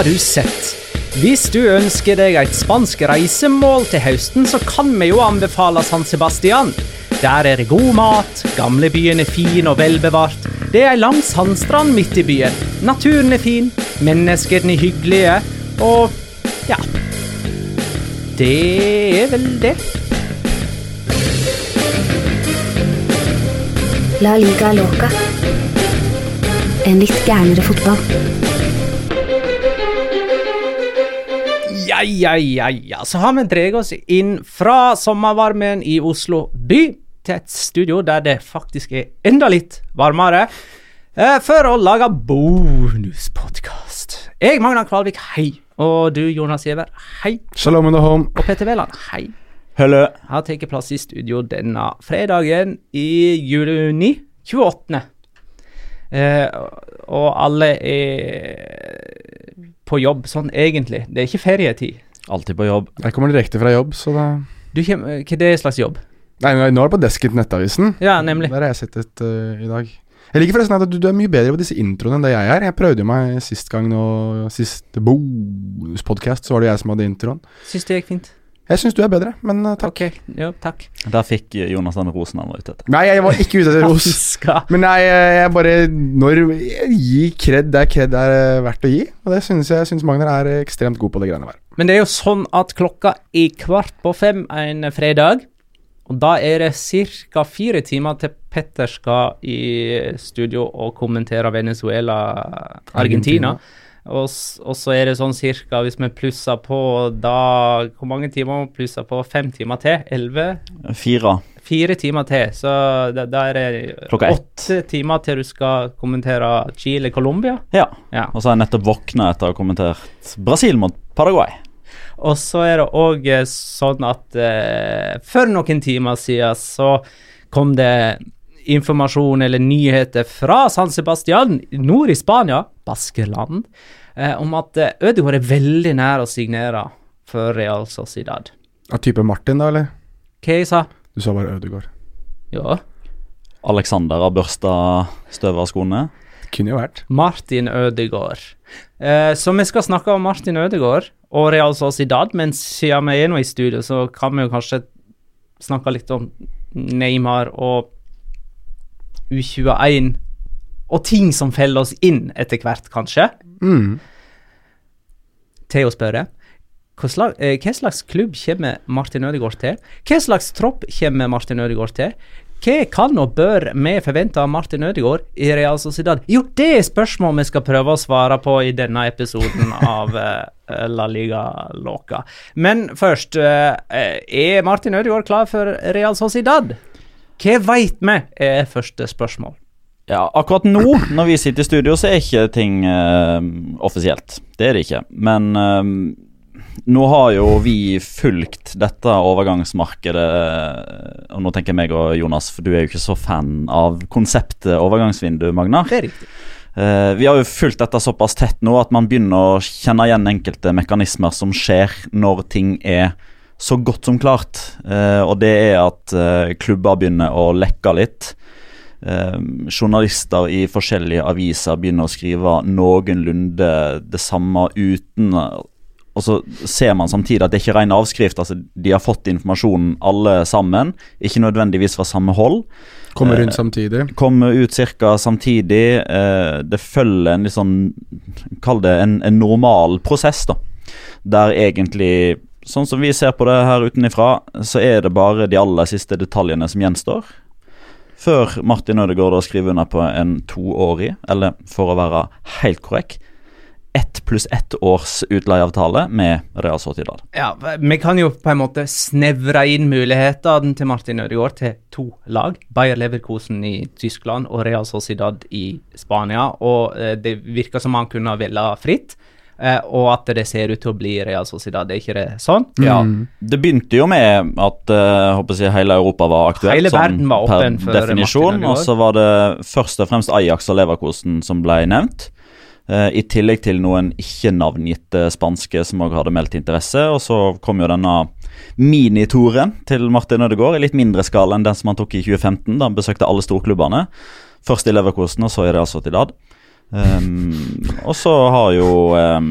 Har du sett? Hvis du ønsker deg et spansk reisemål til høsten, så kan vi jo anbefale San Sebastian. Der er det god mat, gamlebyen er fin og velbevart. Det er ei lang sandstrand midt i byen. Naturen er fin, menneskene er hyggelige, og ja Det er vel det. La liga loca. En litt gærnere fotball. Ja, ja, ja, ja. Så har vi dreget oss inn fra sommervarmen i Oslo by til et studio der det faktisk er enda litt varmere, eh, for å lage bonuspodkast. Jeg, Magna Kvalvik, hei. Og du, Jonas Giæver, hei. Shalom the home. Og Petter Wæland, hei. Hello. Har tatt plass i studio denne fredagen i juni 28. Eh, og alle er på jobb sånn egentlig. Det er ikke ferietid. Alltid på jobb. Jeg kommer direkte fra jobb, så da Du kommer, hva er det slags jobb? Nei, nå er det på desken til Nettavisen. Ja, nemlig. Der har jeg sittet uh, i dag. Jeg liker forresten at du, du er mye bedre på disse introene enn det jeg er. Jeg prøvde jo meg sist gang nå, sist bonuspodkast, så var det jeg som hadde introen. Syns det gikk fint. Jeg syns du er bedre, men uh, takk. Ok, jo, takk. Der fikk Jonas den rosen han var ute etter. Nei, jeg var ikke ute etter ros. Men nei, jeg jeg bare Når Gi kred der kred er eh, verdt å gi, og det synes jeg synes Magnar er ekstremt god på det greiene der. Men det er jo sånn at klokka er kvart på fem en fredag, og da er det ca. fire timer til Petter skal i studio og kommentere Venezuela-Argentina. Og, og så er det sånn cirka, hvis vi plusser på da Hvor mange timer må vi plusse på? Fem timer til? Elleve? Fire. Fire timer til. Så da, da er det Klokka ett. åtte timer til du skal kommentere Chile-Colombia. Ja. Ja. Og så har jeg nettopp våkna etter å ha kommentert Brasil mot Paraguay. Og så er det òg sånn at eh, for noen timer siden så kom det informasjon eller nyheter fra San Sebastian, nord i Spania, Baskerland, eh, om at eh, Ødegaard er veldig nær å signere for Real Sociedad. Av type Martin, da, eller? Hva jeg sa Du sa bare Ødegaard. Ja. Alexander har børsta støv av skoene. Kunne jo vært. Martin Ødegaard. Eh, så vi skal snakke om Martin Ødegaard og Real Sociedad, men siden vi er nå i studio, så kan vi jo kanskje snakke litt om Neymar og U21 og ting som feller oss inn etter hvert, kanskje. Mm. Theo spørre, hva slags, eh, hva slags klubb kommer Martin Ødegaard til? Hva slags tropp kommer Martin Ødegaard til? Hva kan og bør vi forvente av Martin Ødegaard i Real Sociedad? Jo, det er spørsmål vi skal prøve å svare på i denne episoden av eh, La Liga Loca. Men først, eh, er Martin Ødegaard klar for Real Sociedad? Hva veit vi, er første spørsmål. Ja, akkurat nå, når vi sitter i studio, så er ikke ting uh, offisielt. Det er det ikke. Men uh, nå har jo vi fulgt dette overgangsmarkedet, eh, og nå tenker jeg meg og Jonas, for du er jo ikke så fan av konseptet overgangsvindu, Magnar. Det er riktig. Uh, vi har jo fulgt dette såpass tett nå at man begynner å kjenne igjen enkelte mekanismer som skjer når ting er så godt som klart. Og det er at klubber begynner å lekke litt. Eh, journalister i forskjellige aviser begynner å skrive noenlunde det samme uten Og så ser man samtidig at det ikke er ren avskrift. altså De har fått informasjonen alle sammen, ikke nødvendigvis fra samme hold. Kommer rundt Eh, samtidig. Kommer ut ca. samtidig. Eh, det følger en litt sånn Kall det en, en normal prosess, da. Der egentlig, sånn som vi ser på det her utenifra, så er det bare de aller siste detaljene som gjenstår. Før Martin Ødegaard da skriver under på en toårig, eller for å være helt korrekt, ett pluss ett års utleieavtale med Real Sociedad. Ja, Vi kan jo på en måte snevre inn mulighetene til Martin Ødegaard til to lag. Bayer Leverkosen i Tyskland og Real Sociedad i Spania. Og eh, Det virker som han kunne velge fritt, og at det ser ut til å bli Real Sociedad. Er ikke det sånn? Ja, Det begynte jo med at eh, håper jeg, hele Europa var aktuelt. Hele sånn verden var åpen per definisjon. Og så var det først og fremst Ajax og Leverkosen som ble nevnt. eh, I tillegg til noen ikke-navngitte spanske som òg hadde meldt interesse. Og så kom jo denne minitoren til Martin Ødegaard i litt mindre skala enn den som han tok i 2015, da han besøkte alle storklubbene. Først i Leverkosen, og så i Real Sociedad. Um, og så har jo um,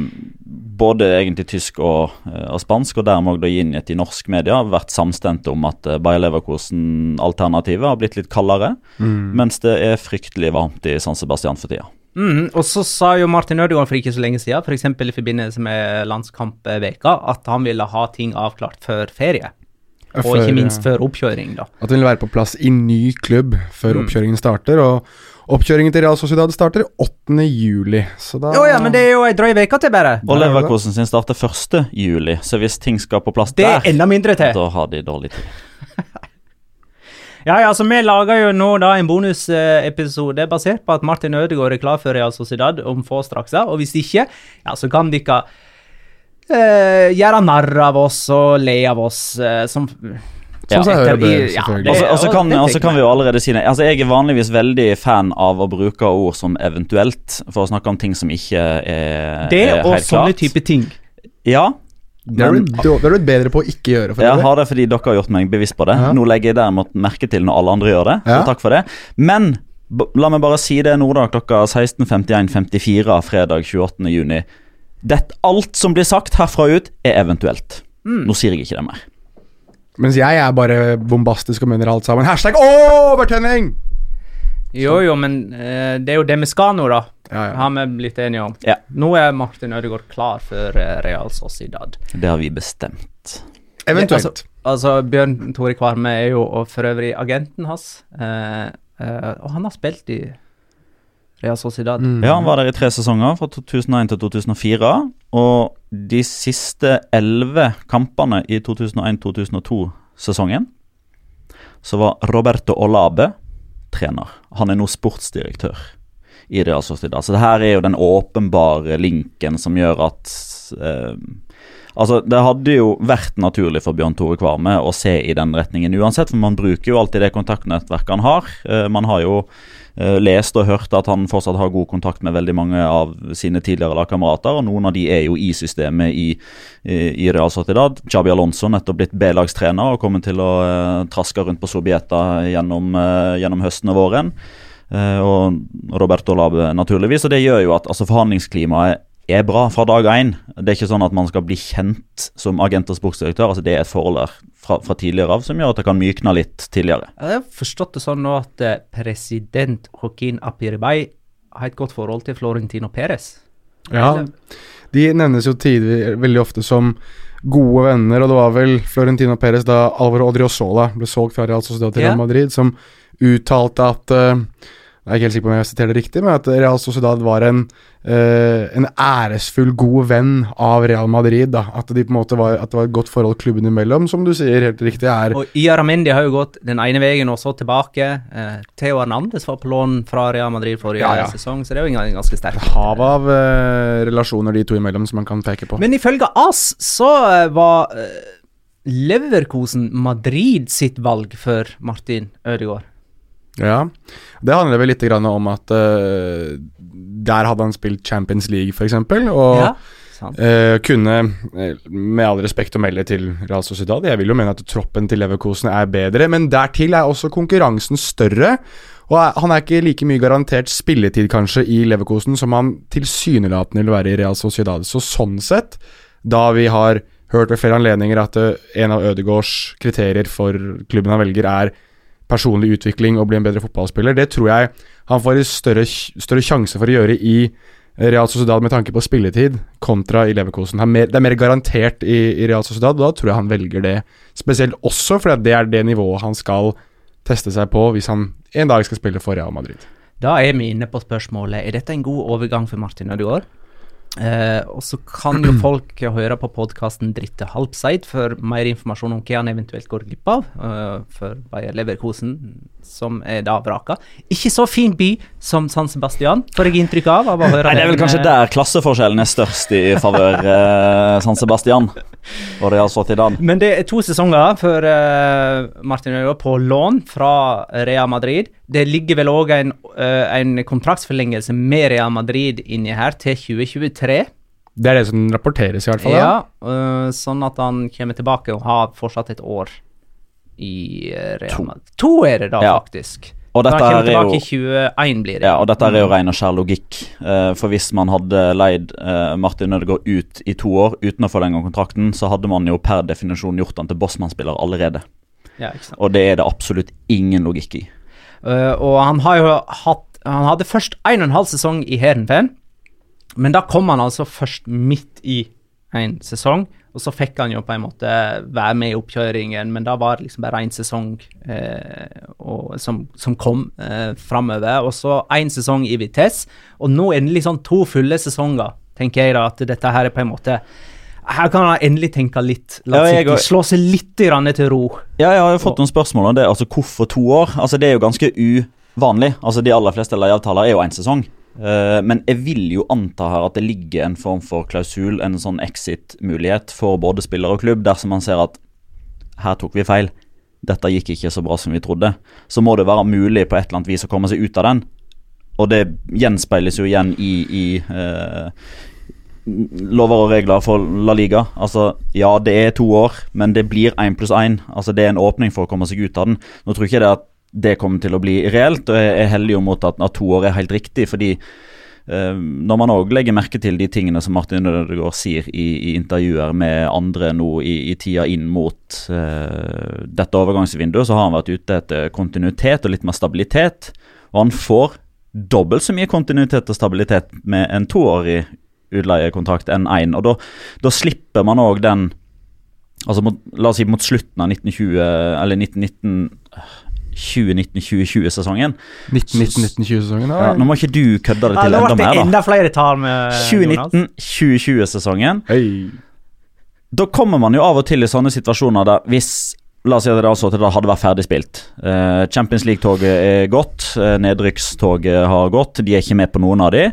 både egentlig tysk og, eh, og spansk, og dermed også da gjengitt i norsk media, vært samstemte om at uh, Bayer Leverkosen-alternativet har blitt litt kaldere, mens det er fryktelig varmt i San Sebastian for tida. Mm, Og så sa jo Martin Ødegaard for ikke så lenge siden, f.eks. i forbindelse med landskampveka, at han ville ha ting avklart før ferie. Og Før, ikke minst eh, før oppkjøring, da. At hun vil være på plass i ny klubb før Mm. oppkjøringen starter. Og oppkjøringen til Real Sociedad starter 8. juli. Så da Oh, ja, men det er jo ei drøy uke til, bare. Og er. Leverkosen sin starter 1. juli, så hvis ting skal på plass Det er der, enda mindre til. da har de dårlig tid. Ja, ja, så Vi lager jo nå da en bonusepisode basert på at Martin Ødegaard er klar for Real Sociedad om få straks. Og hvis ikke, ja, så kan dere eh, gjøre narr av oss og le av oss uh, som og Ja, Og så- kan, det vi jo allerede si det. Altså, Jeg er vanligvis veldig fan av å bruke ord som eventuelt, for å snakke om ting som ikke er, Det er og sånne type ting. Ja, Det er men du det du bedre på å ikke gjøre. For jeg det. har det fordi dere har gjort meg bevisst på det. Ja. Nå legger jeg derimot merke til når alle andre gjør det, så Ja. takk for det. Men b la meg bare si det nå, da, klokka 16.51.54 fredag 28. juni. Det, alt som blir sagt herfra ut, er eventuelt. Mm. Nå sier jeg ikke det mer. Mens jeg er bare bombastisk og mener alt sammen. Hashtag overtenning! Jo, jo, men uh, det er jo det vi skal nå, da. Ja, ja. Har vi blitt enige om. Ja. Nå er Martin Ødegaard klar for eh, Real Sociedad. Det har vi bestemt. Eventuelt. Altså, altså, Bjørn Tore Kvarme er jo og for øvrig agenten hans. Uh, eh, og han har spilt i Real Sociedad. Mm. Ja, han var der i tre sesonger, fra 2001 til 2004. Og de siste elleve kampene i 2001-2002-sesongen så var Roberto Olabe trener. Han er nå sportsdirektør i Real Sociedad. Så det her er jo den åpenbare linken som gjør at eh, Altså, Det hadde jo vært naturlig for Bjørn Tore Kvarme å se i den retningen uansett, for man bruker jo alltid det kontaktnettverket han har. Eh, man har jo eh, lest og hørt at han fortsatt har god kontakt med veldig mange av sine tidligere lagkamerater, og noen av de er jo i systemet i, i, Real Sociedad. Xabi Alonso nettopp blitt B-lagstrener og kommer til å uh, traske rundt på Sobieta gjennom, uh, gjennom høsten og våren. Uh, og Roberto Labe, naturligvis. Og det gjør jo at altså, forhandlingsklimaet er bra fra dag én. Det er ikke sånn at man skal bli kjent som agent og sportsdirektør. altså Det er et forhold der fra, fra tidligere av som gjør at det kan mykne litt tidligere. Jeg har forstått det sånn nå at eh, president Joaquin Apiribay har et godt forhold til Florentino Perez. Ja, de nevnes jo tidlig, veldig ofte som gode venner, og det var vel Florentino Perez da Alvaro Odriozola ble solgt fra Real Sociedad til Real Madrid, som uttalte at eh, Jeg er ikke helt sikker på om jeg siterer det riktig, men at Real Sociedad var en, eh, en æresfull, god venn av Real Madrid. Da. At, de på en måte var, at det var et godt forhold klubbene imellom, som du sier helt riktig er Og Iaramendi har jo gått den ene veien og så tilbake. Eh, Theo Hernandez var på lån fra Real Madrid forrige Ja, ja. sesong, så det er jo en ganske sterk. hav av eh, relasjoner de to imellom som man kan peke på. Men ifølge AS så eh, var eh, Leverkosen Madrid sitt valg for Martin Ødegaard. Ja, det handler vel litt grann om at uh, der hadde han spilt Champions League, f.eks., og Ja, eh, kunne, eh, med all respekt å melde til Real Sociedad Jeg vil jo mene at troppen til Leverkosen er bedre, men dertil er også konkurransen større. Og han er ikke like mye garantert spilletid kanskje i Leverkosen som han tilsynelatende vil være i Real Sociedad. Så sånn sett, da vi har hørt ved flere anledninger at en av Ødegaards kriterier for klubben han velger, er personlig utvikling og bli en bedre fotballspiller. Det tror jeg han får større, større sjanse for å gjøre i Real Sociedad med tanke på spilletid, kontra i Leverkosen. Er det er mer garantert i, i Real Sociedad, og da tror jeg han velger det. Spesielt også fordi det er det nivået han skal teste seg på hvis han en dag skal spille for Real Madrid. Da er vi inne på spørsmålet Er dette en god overgang for Martin Ødegaard. Eh, og så kan jo folk høre på podkasten Dritte halvseid for mer informasjon om hva han eventuelt går glipp av eh, for Bayer Leverkosen, som er da vraka. Ikke så fin by som San Sebastian, får jeg inntrykk av. av å høre Nei, Det er vel den, kanskje eh, der klasseforskjellen er størst i favør eh, San Sebastian og Real Sociedad. Men det er to sesonger for eh, Martin Ødegaard på lån fra Real Madrid. Det ligger vel òg en, en kontraktsforlengelse med Real Madrid inni her til 2023. Det er det som rapporteres, i hvert fall. Ja, øh, sånn at han kommer tilbake og har fortsatt et år i øh, Real To. Madrid. To er det da, Ja. faktisk. Og dette er jo i 21, blir det. Ja, og dette er jo ren og skjær logikk. Eh, For hvis man hadde leid eh, Martin Ødegaard ut i to år uten å forlenge kontrakten, så hadde man jo per definisjon gjort han til bossmannsspiller allerede. Ja, ikke sant. Og det er det absolutt ingen logikk i. Uh, og han har jo hatt Han hadde først en og en halv sesong i Heerenveen, men da kom han altså først midt i en sesong. Og så fikk han jo på en måte være med i oppkjøringen, men da var det liksom bare én sesong eh, og, som, som kom eh, framover. Og så én sesong i Vitesse, og nå endelig sånn to fulle sesonger, tenker jeg da, at dette her er på en måte her kan han endelig tenke litt Ja, jeg slå seg litt grann til ro. Ja, jeg har jo fått noen spørsmål om det. Altså, Hvorfor to år? Altså, Det er jo ganske uvanlig. Altså, De aller fleste leieavtaler er jo én sesong. Eh, men jeg vil jo anta her at det ligger en form for klausul, en sånn exit-mulighet for både spiller og klubb, dersom man ser at her tok vi feil. Dette gikk ikke så bra som vi trodde. Så må det være mulig på et eller annet vis å komme seg ut av den. Og det gjenspeiles jo igjen i, i eh, lover og regler for La Liga. Altså, ja, det er to år, men det blir én pluss én. Altså, det er en åpning for å komme seg ut av den. Nå tror ikke det at det kommer til å bli reelt, og jeg er heldig jo mot at, at to år er helt riktig, fordi eh, når man òg legger merke til de tingene som Martin Ødegaard sier i, i intervjuer med andre nå i, i tida inn mot eh, dette overgangsvinduet, så har han vært ute etter kontinuitet og litt mer stabilitet. Og han får dobbelt så mye kontinuitet og stabilitet med en toårig utleiekontrakt enn én. Og da, da slipper man òg den Altså mot, La oss si mot slutten av 1920 eller 1919 2019-2020-sesongen. 1919-2020-sesongen, Ja, nå må ikke du kødde det til ja, enda mer, da. enda flere tall med 2019-2020-sesongen. Hei. Da kommer man jo av og til i sånne situasjoner der hvis La oss si at det, altså, det hadde vært ferdig spilt. Eh, Champions League-toget er gått, eh, nedrykkstoget har gått, de er ikke med på noen av de.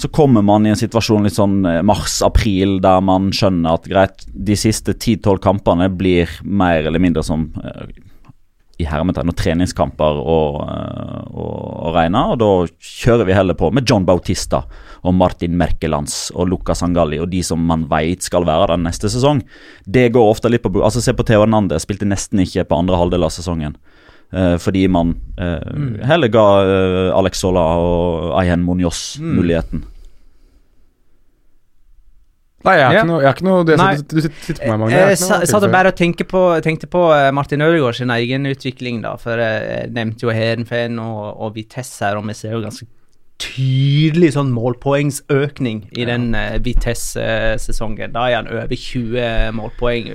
Så kommer man i en situasjon litt sånn eh, mars-april der man skjønner at greit, de siste 10-12 kampene blir mer eller mindre som eh, i hermetegn og treningskamper og, eh, og, og regne, og da kjører vi heller på med John Bautista og Martin Merkelands og Lucas Angalli og de som man vet skal være der neste sesong. Det går ofte litt på Altså Se på Theo Hernandez, spilte nesten ikke på andre halvdel av sesongen. eh, fordi man eh, heller ga eh, Alex Sola og Ayhen Munoz muligheten. Nei, jeg har Ja. ikke noe, jeg har ikke noe det, Nei. Du sitter- sitter på meg, Magne. Jeg har Jeg satt og bare og tenkte på, tenkte på eh, Martin Ødegaard sin egen utvikling, da. For eh, jeg nevnte jo Heerenveen og, og Vitesse her, og vi ser jo ganske tydelig sånn målpoengsøkning i den uh, Vitesse-sesongen. Da er han over 20 målpoeng.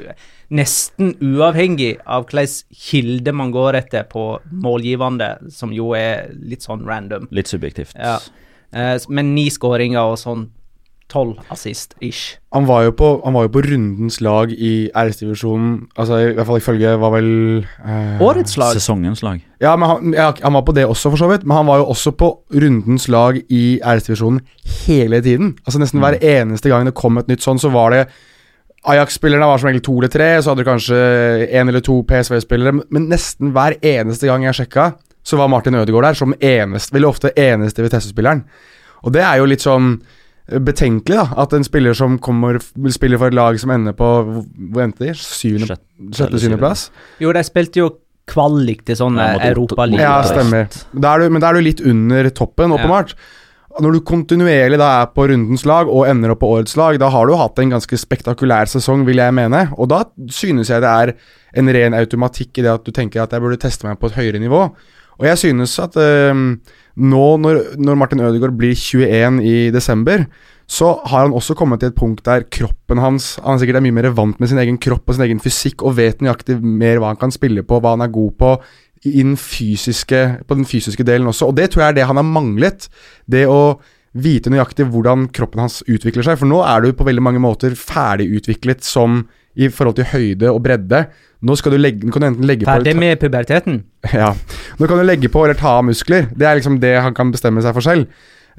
Nesten uavhengig av hvilken kilde man går etter på målgivende, som jo er litt sånn random. Litt subjektivt. Ja. Uh, men ni skåringer og sånn tolv assist-ish. Han var, jo på, han var jo på rundens lag i æresdivisjonen, altså i hvert fall ifølge var vel eh, Årets lag. Sesongens lag. Ja, men han, ja, han var på det også, for så vidt. Men han var jo også på rundens lag i æresdivisjonen hele tiden. Altså Nesten hver eneste gang det kom et nytt sånn, så var det Ajax-spillerne var som regel to eller tre, så hadde du kanskje én eller to PSV-spillere. Men, men nesten hver eneste gang jeg sjekka, så var Martin Ødegaard der som eneste, veldig ofte eneste Vitesse-spilleren. Og det er jo litt sånn betenkelig, da. At en spiller som kommer spiller for et lag som ender på Hvor endte de? Syvende, sjette-syvendeplass? Jo, de spilte jo kvalik til sånn Ja, Europaliga. Ja, stemmer. Da er du, men da er du litt under toppen, åpenbart. Når du kontinuerlig da er på rundens lag og ender opp på årets lag, da har du hatt en ganske spektakulær sesong, vil jeg mene. Og da synes jeg det er en ren automatikk i det at du tenker at jeg burde teste meg på et høyere nivå. Og jeg synes at øh, nå når, når Martin Ødegaard blir 21 i desember, så har han også kommet til et punkt der kroppen hans Han er sikkert er mye mer vant med sin egen kropp og sin egen fysikk og vet nøyaktig mer hva han kan spille på, hva han er god på den fysiske, på den fysiske delen også. Og det tror jeg er det han har manglet. Det å vite nøyaktig hvordan kroppen hans utvikler seg. For nå er du på veldig mange måter ferdigutviklet som i forhold til høyde og bredde. Nå skal du legge, nå kan du enten legge på Ferdig med puberteten. ja. Nå kan du legge på eller ta av muskler. Det er liksom det han kan bestemme seg for selv.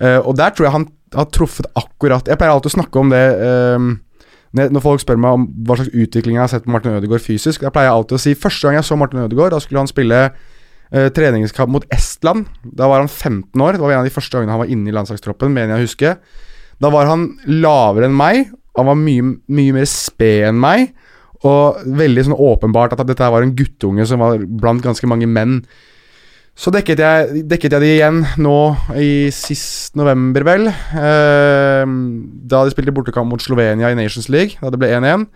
Uh, og der tror jeg han har truffet akkurat Jeg pleier alltid å snakke om det når når folk spør meg om hva slags utvikling jeg har sett på Martin Ødegaard fysisk. Da pleier jeg alltid å si Første gang jeg så Martin Ødegaard, da skulle han spille uh, treningskamp mot Estland. Da var han 15 år. Det var en av de første gangene han var inne i landslagstroppen, mener jeg å huske. Da var han lavere enn meg. Han var mye, mye mer sped enn meg. Og veldig sånn åpenbart at dette var en guttunge som var blant ganske mange menn. Så dekket jeg, dekket jeg de igjen nå i sist november, vel. Eh, da de spilte bortekamp mot Slovenia i Nations League, da det ble 1-1.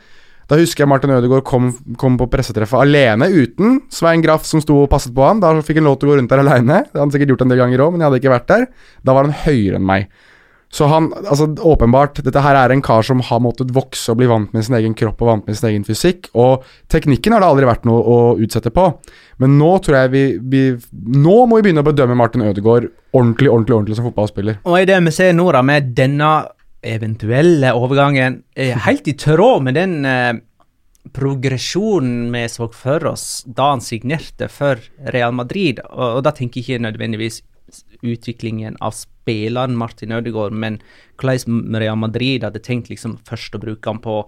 Da husker jeg Martin Ødegaard kom, kom på pressetreffet alene, uten Svein Graff som sto og passet på han. Da fikk han lov til å gå rundt der alene. Det hadde han sikkert gjort en del ganger òg, men jeg hadde ikke vært der. Da var han høyere enn meg. Så han, altså åpenbart, dette her er en kar som har måttet vokse og bli vant med sin egen kropp og vant med sin egen fysikk. Og teknikken har det aldri vært noe å utsette på. Men nå tror jeg vi, vi Nå må vi begynne å bedømme Martin Ødegaard ordentlig, ordentlig, ordentlig som fotballspiller. Og i det vi ser nå, da, med denne eventuelle overgangen, er helt i tråd med den eh, progresjonen vi så for oss da han signerte for Real Madrid. Og, og da tenker jeg ikke nødvendigvis utviklingen av spilleren Martin Ødegaard, men hvordan Real Madrid hadde tenkt liksom først å bruke han på,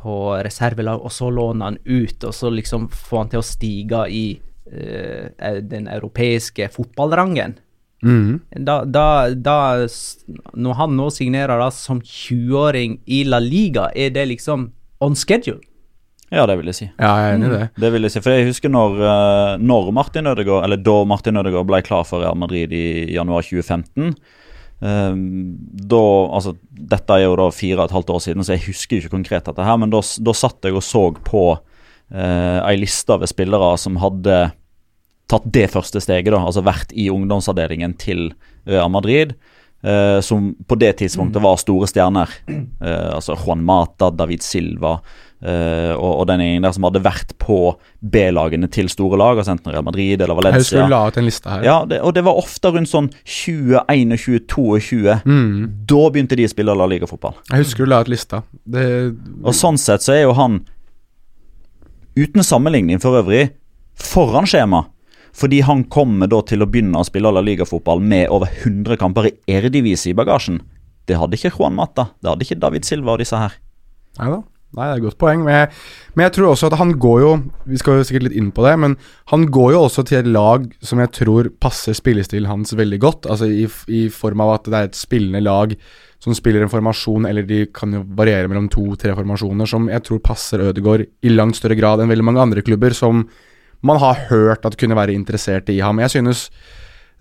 på reservelag, og så låne han ut, og så liksom få han til å stige i uh, den europeiske fotballrangen. Da, da, da, når han nå signerer da som 20-åring i La Liga, er det liksom on schedule? Ja, det vil jeg si. Ja, jeg er enig i det. Det vil jeg si, for jeg husker når, eh, når Martin Ødegaard, eller da Martin Ødegaard ble klar for Real Madrid i januar 2015. eh, da, altså, dette er jo da fire og et halvt år siden, så jeg husker jo ikke konkret dette her, men da, da satt jeg og så på uh, ei liste ved spillere som hadde tatt det første steget, da, altså vært i ungdomsavdelingen til Real Madrid. eh, som på det tidspunktet var store stjerner. Eh, altså Juan Mata, David Silva eh, og, og den gjengen der som hadde vært på B-lagene til store lag, altså enten Real Madrid eller Jeg Valencia. du la ut en liste her. Ja, det, og det var ofte rundt sånn 21, 22. Da begynte de å spille La Liga-fotball. Jeg husker du la ut lista. Det, Og sånn sett så er jo han, uten sammenligning for øvrig, foran skjema. Fordi han kommer da til å begynne å spille La Liga-fotball med over 100 kamper i Erdivise i bagasjen. Det hadde ikke Juan Mata, det hadde ikke David Silva og disse her. Nei da. Nei, det er et godt poeng. Men jeg, men jeg tror også at han går jo Vi skal jo sikkert litt inn på det, men han går jo også til et lag som jeg tror passer spillestilen hans veldig godt. Altså i, i form av at det er et spillende lag som spiller en formasjon, eller de kan jo variere mellom to-tre formasjoner, som jeg tror passer Ødegaard i langt større grad enn veldig mange andre klubber som man har hørt at kunne være interessert i ham. Jeg synes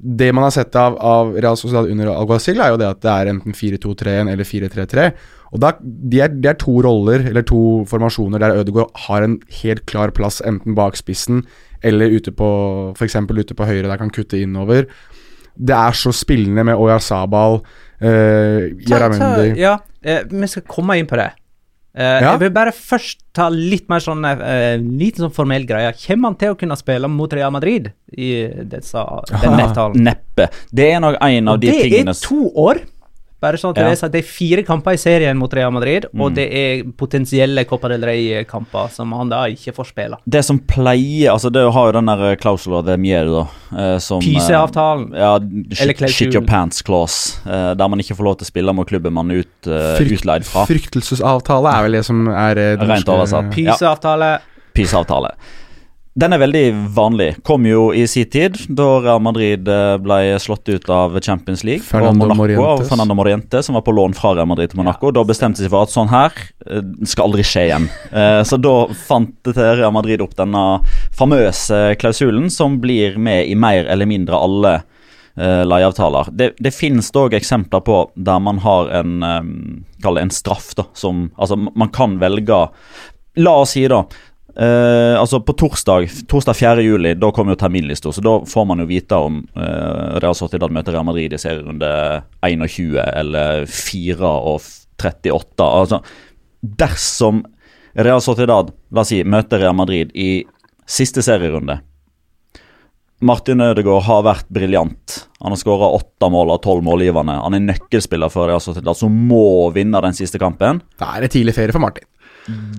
det man har sett av, av Real Sociedad under Alguacil, er jo det at det er enten 4-2-3-1 eller 4-3-3. Og da, det, er, de er to roller, eller to formasjoner, der Ødegaard har en helt klar plass enten bak spissen eller ute på f.eks. ute på høyre, der han kan kutte innover. Det er så spillende med Oya Sabal, eh, Yaramundi Ja, eh, vi skal komme inn på det. Eh, Ja. Jeg vil bare først ta litt mer sånn uh, liten sånn formell greie. Kommer han til å kunne spille mot Real Madrid i disse, denne avtalen? Neppe. Det er nok en av Og de det er to år. Bare sånn at Ja. det, er, er fire kamper i serien mot Real Madrid, Mm. og det er potensielle Copa del Rey-kamper som han da ikke får spille. Det som pleier Altså, det har jo den der klausula de mier, da. eh, som eh, Pyseavtalen. Ja, Eller shit, shit your pants clause. eh, der man ikke får lov til å spille mot klubben man er ut, eh, Frykt, utleid fra. Fryktelsesavtale er vel det som er eh, det Rent norske- oversatt. Ja. Pyseavtale. Den er veldig vanlig. Kom jo i sin tid, da Real Madrid eh, ble slått ut av Champions League. Fernando og Monaco Morientes. av Fernando Moriente, som var på lån fra Real Madrid til Monaco. Da bestemte de seg for at sånn her eh, skal aldri skje igjen. Eh, Så da fant Real Madrid opp denne famøse klausulen, som blir med i mer eller mindre alle eh, leieavtaler. Det, det finnes dog eksempler på der man har en en straff, da. Som Altså, man kan velge La oss si, da. Eh, altså På torsdag Torsdag 4. juli Da kommer jo terminlista, så da får man jo vite om uh, Real Sociedad møter Real Madrid i serierunde 21 eller 4 og 38. Altså, dersom Real Sociedad la oss si, møter Real Madrid i siste serierunde Martin Ødegaard har vært briljant. Han har skåra åtte mål av tolv målgivende. Han er nøkkelspiller for Real Sociedad, som må vinne den siste kampen. Da er det tidlig ferie for Martin.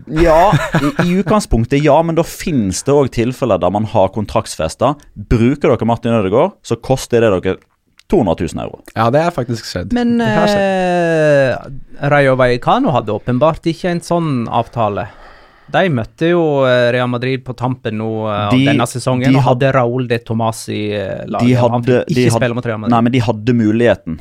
Ja, i, i utgangspunktet ja, men da finnes det òg tilfeller der man har kontraktsfesta. Bruker dere Martin Ødegaard, så koster det dere 200 000 euro. Ja, det er faktisk skjedd. Men skjedd. eh, Rayo Vallecano hadde åpenbart ikke en sånn avtale. De møtte jo eh, Real Madrid på tampen nå eh, av De- denne sesongen de og hadde- Raúl de Tomàs i eh, laget. De hadde, han fikk de ikke hadde, spille mot Real Madrid. nei, men de hadde muligheten.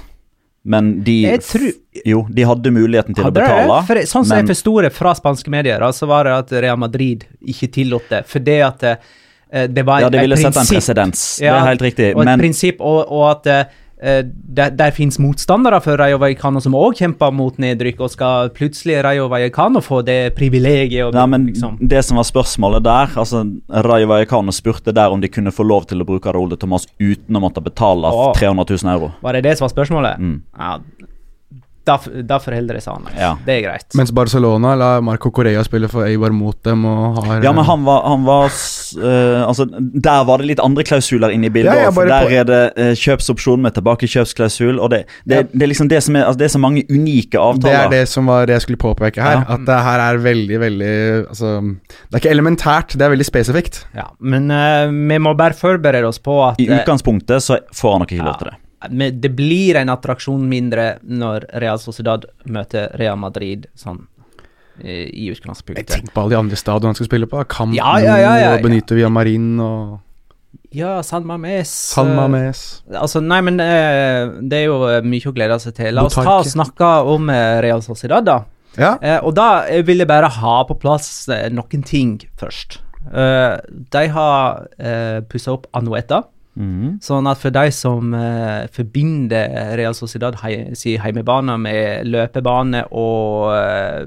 Men de tror- Jo, de hadde muligheten til Hadde å det? betale. For, sånn som men- jeg forsto det fra spanske medier, så var det at Real Madrid ikke tillot det. Fordi at eh, det var Ja, de et ville sette en presedens. Det er helt riktig. Og et Men prinsipp, og, og at eh, der, der finnes motstandere for Rayo Vallecano som òg kjemper mot nedrykk, og skal plutselig Rayo Vallecano få det privilegiet Nei, men liksom Det som var spørsmålet der altså Rayo Vallecano spurte der om de kunne få lov til å bruke Raúl de Tomas uten å måtte betale Åh. 300 000 euro. Var det det som var spørsmålet? Mm. Ja, da, da forholder det seg annerledes. Ja. Det er greit. Mens Barcelona lar Marco Correa spille for Eibar mot dem og har Ja, men han var, han var eh, Altså, der var det litt andre klausuler inne i bildet. Ja, for der der er det uh, kjøpsopsjon med tilbakekjøpsklausul. Og det, det, Ja. det er liksom det som er Altså, det er så mange unike avtaler. Det er det som var det jeg skulle påpeke her. Ja. At det her er veldig, veldig Altså Det er ikke elementært, det er veldig spesifikt. Ja, men uh, vi må bare forberede oss på at I utgangspunktet så får han nok ikke lov til det. Men det blir en attraksjon mindre når Real Sociedad møter Real Madrid sånn eh, i Jeg utgangspunktet. Tenk på alle de andre stadionene han skal spille på. Camp Ja, ja, ja, ja, ja. og Benito Villamarin og Ja, San Mames. San eh, Mames. Altså, nei, men eh, det er jo mye å glede seg til. La oss ta og snakke om Real Sociedad, da. Ja. Eh, og da vil jeg bare ha på plass noen ting først. De har uh, pussa opp Anueta. Mhm. Sånn at for de som uh, forbinder Real Sociedad hei, si heimebane med løpebane og uh,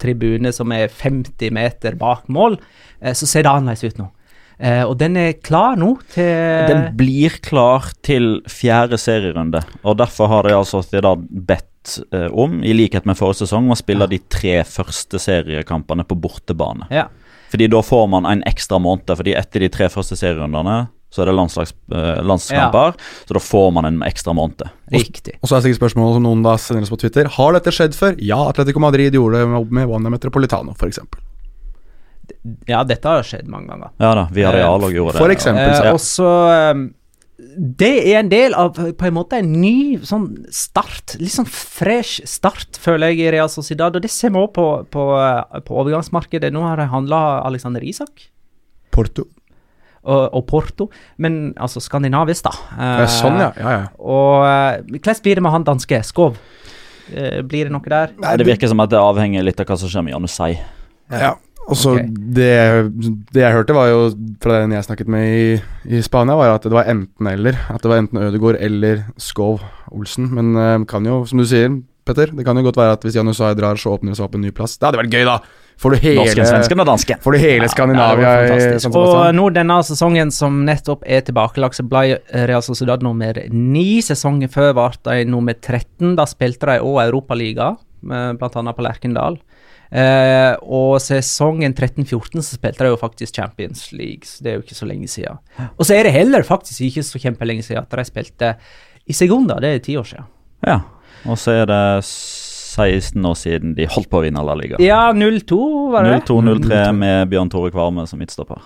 tribune som er 50 meter bak mål, uh, så ser det annerledes ut nå. Og den er klar nå til Den blir klar til fjerde serierunde, og derfor har Real altså bedt om, i likhet med forrige sesong, å spille de tre første seriekampene på bortebane. Ja. Fordi da får man en ekstra måned, fordi etter de tre første serierundene så er det landslags, eh, landskamper, så da får man en ekstra måned. Riktig. Og så er det sikkert spørsmål som noen da sender oss på Twitter. Har dette skjedd før? Ja, Atletico Madrid gjorde det med- med Wanda Metropolitano, f.eks. Ja, dette har skjedd mange ganger. Ja da, via Real og gjorde det. For eksempel. Eh, så- og så eh, Det er en del av på en måte en ny sånn start. Litt sånn fresh start, føler jeg, i Real Sociedad. Og det ser vi òg på, på, eh, på overgangsmarkedet. Nå har de handla Alexander Isak Porto. Og, og Porto, men altså skandinavisk, da. Eh, sånn, ja. ja, ja. Og eh, hvordan blir det med han danske? Skov? Eh, blir det noe der? Nei, det virker som at det avhenger litt av hva som skjer med Janusai. Ja. Og så det, det jeg hørte, var jo fra den jeg snakket med i, i Spania, var at det var enten eller. At det var enten Ødegaard eller Skov Olsen. Men uh, kan jo, som du sier, Petter. Det kan jo godt være at hvis Janusai drar, så åpner det seg opp en ny plass. Det hadde vært gøy, da! Får du hele, Norsken, svensken og dansken. får du hele Skandinavia Ja, i. San Og nå denne sesongen som nettopp er tilbakelagt, så ble Real Sociedad nummer ni. Sesongen før ble de nummer 13. Da spilte de òg Europaliga, bl.a. blant annet på Lerkendal. Eh, og sesongen 13-14 så spilte de jo faktisk Champions League, så det er jo ikke så lenge siden. Og så er det heller faktisk ikke så kjempelenge siden at de spilte i sekunder, det er ti år siden. Ja. Og så er det 16 år siden de holdt på å vinne La Liga. Ja, 0-2 var det det? 02-03 med Bjørn Tore Kvarme som midtstopper.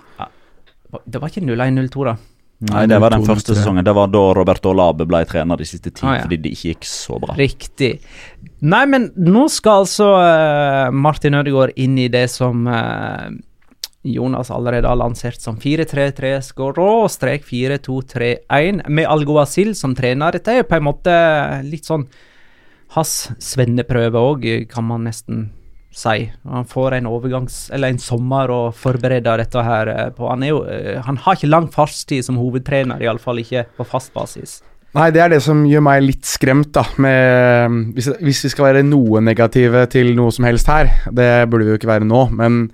Det var ikke 0-1-0-2 da. Nei, det var den første sesongen. Det var da Roberto Olabe ble trener de siste ti, Ah, ja. fordi det ikke gikk så bra. Riktig. Nei, men nå skal altså uh, Martin Ødegaard inn i det som uh, Jonas allerede har lansert som 4-3-3-4-2-3-1, med Alguacil som trener. Dette er jo på en måte litt sånn hans svenneprøve òg, kan man nesten si. Han får en overgangs... Eller en sommer å forberede dette her eh, på. Han, er jo, eh, han har ikke lang fartstid som hovedtrener, iallfall ikke på fast basis. Nei, det er det som gjør meg litt skremt, da. Med, hvis, hvis vi skal være noe negative til noe som helst her, det burde vi jo ikke være nå, men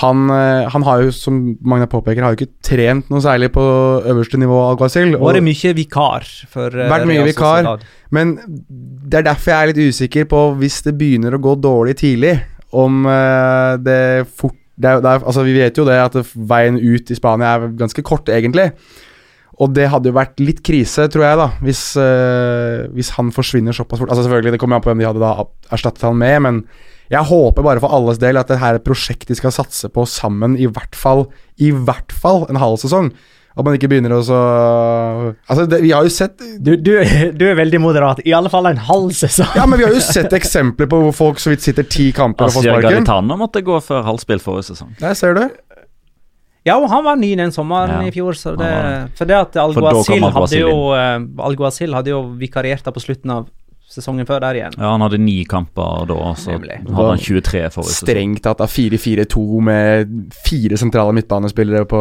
han, eh, han har jo, som Magna påpeker, har jo ikke trent noe særlig på øverste nivå av Alguacil. og- Vært mye vikar for eh, Vært mye vikar. Men det er derfor jeg er litt usikker på hvis det begynner å gå dårlig tidlig, om eh, det fort det er, det er, altså Vi vet jo det at veien ut i Spania er ganske kort, egentlig. Og det hadde jo vært litt krise, tror jeg, da hvis, eh, hvis han forsvinner såpass fort. Altså Selvfølgelig, det kommer an på hvem de hadde da erstattet han med, men jeg håper bare for alles del at det her er et prosjekt de skal satse på sammen i hvert fall I hvert fall en halv sesong. At man ikke begynner å så Altså, det, vi har jo sett Du, du, du er veldig moderat. I alle fall en halv sesong. Ja, men vi har jo sett eksempler på hvor folk så vidt sitter ti kamper og får Asier sparken. Garitano måtte gå før halvspill forrige sesong. Der ser du. Ja, og han var ny den sommeren Ja, i fjor, så det, var for det at Algo Asil Alguacil hadde jo uh, Alguacil hadde jo vikariert da på slutten av sesongen før der igjen. Ja, Han hadde ni kamper da, så Nemlig. hadde han 23 forrige sesong. Strengt tatt av 4-4-2 med fire sentrale midtbanespillere på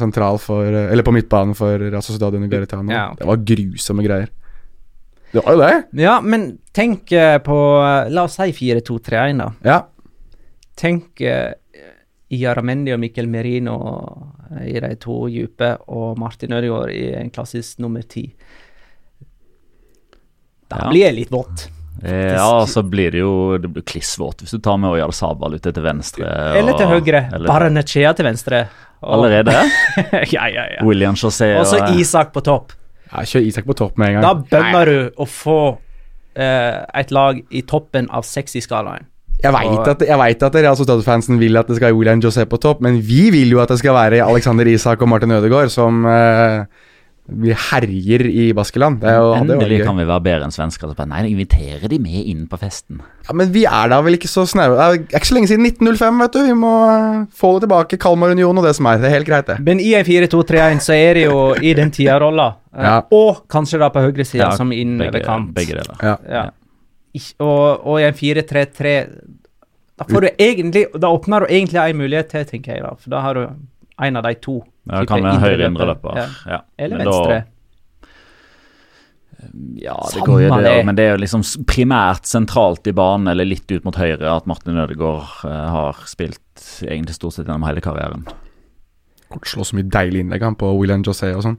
sentral for Eller på midtbanen for Real Stadion under Garitano. Ja. Det var grusomme greier. Det var jo det. Ja, men tenk eh, på eh, La oss si 4-2-3-1, da. Ja. Tenk uh, Iaramendi og Mikkel Merino eh, i de to dype, og Martin Ødegaard i en klassisk nummer ti. Da Ja. blir det litt vått. Ja, så blir det jo det blir klissvåt hvis du tar med Oyal Sabal ute til venstre. Eller til høyre. eller- Barnechea til venstre. Og- Allerede? ja, ja, ja. William José Og så Isak på topp. ja Kjør Isak på topp med en gang. Da bønner du å få eh, et lag i toppen av 60-skalaen. Jeg veit at, jeg vet at Real Sociedad-fansen vil at det skal være William José på topp, men vi vil jo at det skal være Alexander Isak og Martin Ødegaard som eh, vi herjer i Baskeland. Det er jo, Endelig kan vi være bedre enn svensker. Nei, inviterer de med inn på festen. Ja, Men vi er da vel ikke så snaue. Det er ikke så lenge siden 1905, vet du. Vi må eh, få det tilbake. Kalmar Union og det som er. Det er helt greit, det. Men i en 4-2-3-1 så er det jo i den tida rolla. Ja. og kanskje da på høyresida Ja, som inn begge, ved kant. begge deler. Ja. Ja. Og, og i en 4-3-3 Da får du egentlig Da åpner du egentlig en mulighet til, tenker jeg, da. For da har du en av de to. Ja, det kan være høyre indreløper. Ja. Ja. Eller Men da- venstre. Ja, det Samme går jo det, det. men det er jo liksom primært sentralt i banen, eller litt ut mot høyre, at Martin Ødegaard eh, har spilt egentlig stort sett gjennom hele karrieren. Kommer til å slå så mye deilige innlegg han, på William José og sånn.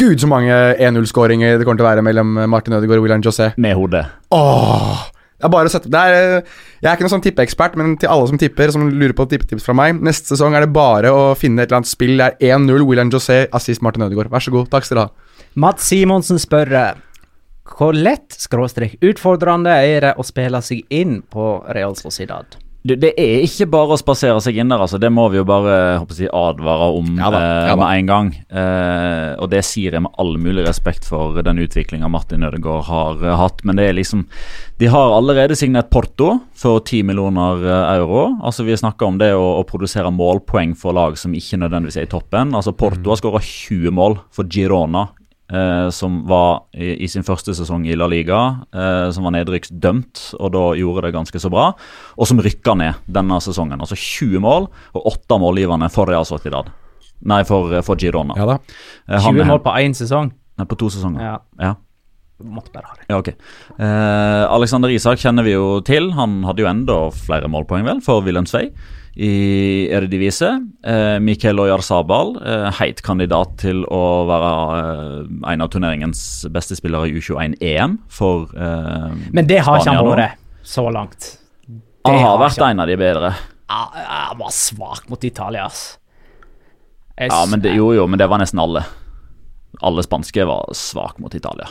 Gud, så mange 1-0-skåringer det kommer til å være mellom Martin Ødegaard og William José. Med hodet. Åh, det bare å sette er, eh, Jeg er ikke noen sånn tippeekspert, men til alle som tipper, som lurer på tippetips fra meg Neste sesong er det bare å finne et eller annet spill. Det er 1-0 William José, assist Martin Ødegaard. Vær så god. Takk skal dere ha. Matt Simonsen spør eh, hvor lett skråstrek utfordrende er det å spille seg inn på Real Sociedad? Det, det er ikke bare å spasere seg inn der, altså. Det må vi jo bare jeg, advare om Ja da, eh, ja da. med en gang. Eh, og det sier jeg med all mulig respekt for den utviklinga Martin Ødegaard har eh, hatt. Men det er liksom De har allerede signert Porto for 10 millioner eh, euro. Altså Vi snakker om det å, å produsere målpoeng for lag som ikke nødvendigvis er i toppen. Altså Porto har skåra 20 mål for Girona. Eh, som var i, i sin første sesong i La Liga, eh, som var nedrykksdømt, og da gjorde det ganske så bra. Og som rykka ned denne sesongen. Altså 20 mål og 8 målgivende for Real Sociedad. Nei, for, for Girona. Ja da. Eh, han 20 er- mål på én sesong? Nei, på to sesonger. Ja. Ja. måtte bare ha det. Ja, ok. Eh, Alexander Isak kjenner vi jo til. Han hadde jo enda flere målpoeng vel for Wilhelm Svei i Eredivisie. Eh, Mikael Oyarzabal, eh, heit kandidat til å være eh, en av turneringens beste spillere i U21-EM for eh, Men det har ikke han vært så langt. Det Han har har vært ikke en av de bedre. Han var svak mot Italia, ass. Jeg Ja, men det, jo, jo, men det var nesten alle. Alle spanske var svak mot Italia.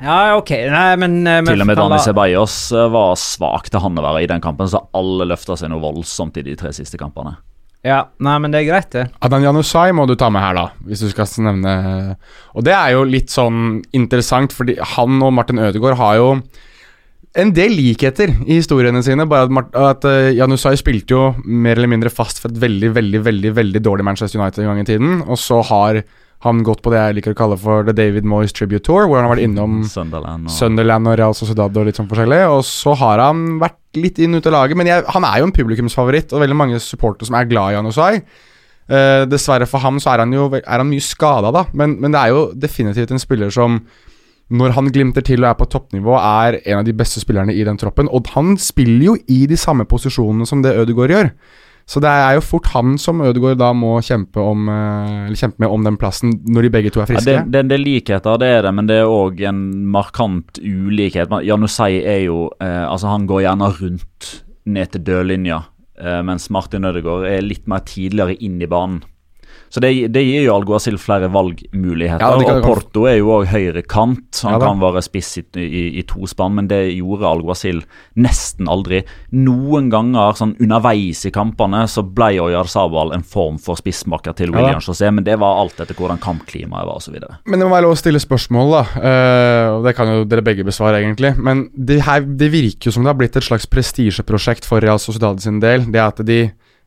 Ja, ok. Nei, men, eh, men Til og med Dani Ceballos eh, var svak til han å være i den kampen, så alle løfta seg noe voldsomt i de tre siste kampene. Ja, nei, men det er greit, det. Adan Janusai må du ta med her, da, hvis du skal nevne Og det er jo litt sånn interessant, fordi han og Martin Ødegaard har jo en del likheter i historiene sine. Bare at, Mart at eh, Janusai spilte jo mer eller mindre fast for et veldig, veldig veldig, veldig dårlig Manchester United en gang i tiden. Og så har han gått på det jeg liker å kalle for The David Moyes Tribute Tour, hvor han har vært innom Sunderland og Sunderland og Real Sociedad og litt sånn forskjellig. Og så har han vært litt inn ut av laget, men jeg, han er jo en publikumsfavoritt, og veldig mange supportere som er glad i Janusai. Uh, dessverre for ham så er han jo er han mye skada, da, men, men det er jo definitivt en spiller som når han glimter til og er på toppnivå, er en av de beste spillerne i den troppen. Og han spiller jo i de samme posisjonene som det Ødegaard gjør. Så det er jo fort han som Ødegaard da må kjempe, om, eh, eller kjempe med om den plassen, når de begge to er Ja, friske. det, det, det er likheter, det er det, men det er òg en markant ulikhet. Janusei er jo eh, Altså, han går gjerne rundt ned til dørlinja, eh, mens Martin Ødegaard er litt mer tidligere inn i banen. Så det, det gir jo Alguacil flere valgmuligheter. Ja, kan- og Porto er jo òg høyrekant. Han Ja kan være spiss i, i, i to spann, men det gjorde Alguacil nesten aldri. Noen ganger sånn underveis i kampene så ble Oyar Sabal en form for spissmaker til ja, José, men det var alt etter hvordan kampklimaet var osv. Men det må være lov å stille spørsmål, da. Og det kan jo dere begge besvare, egentlig. Men det, her, det virker jo som det har blitt et slags prestisjeprosjekt for Real Sociedad sin del. Det at de,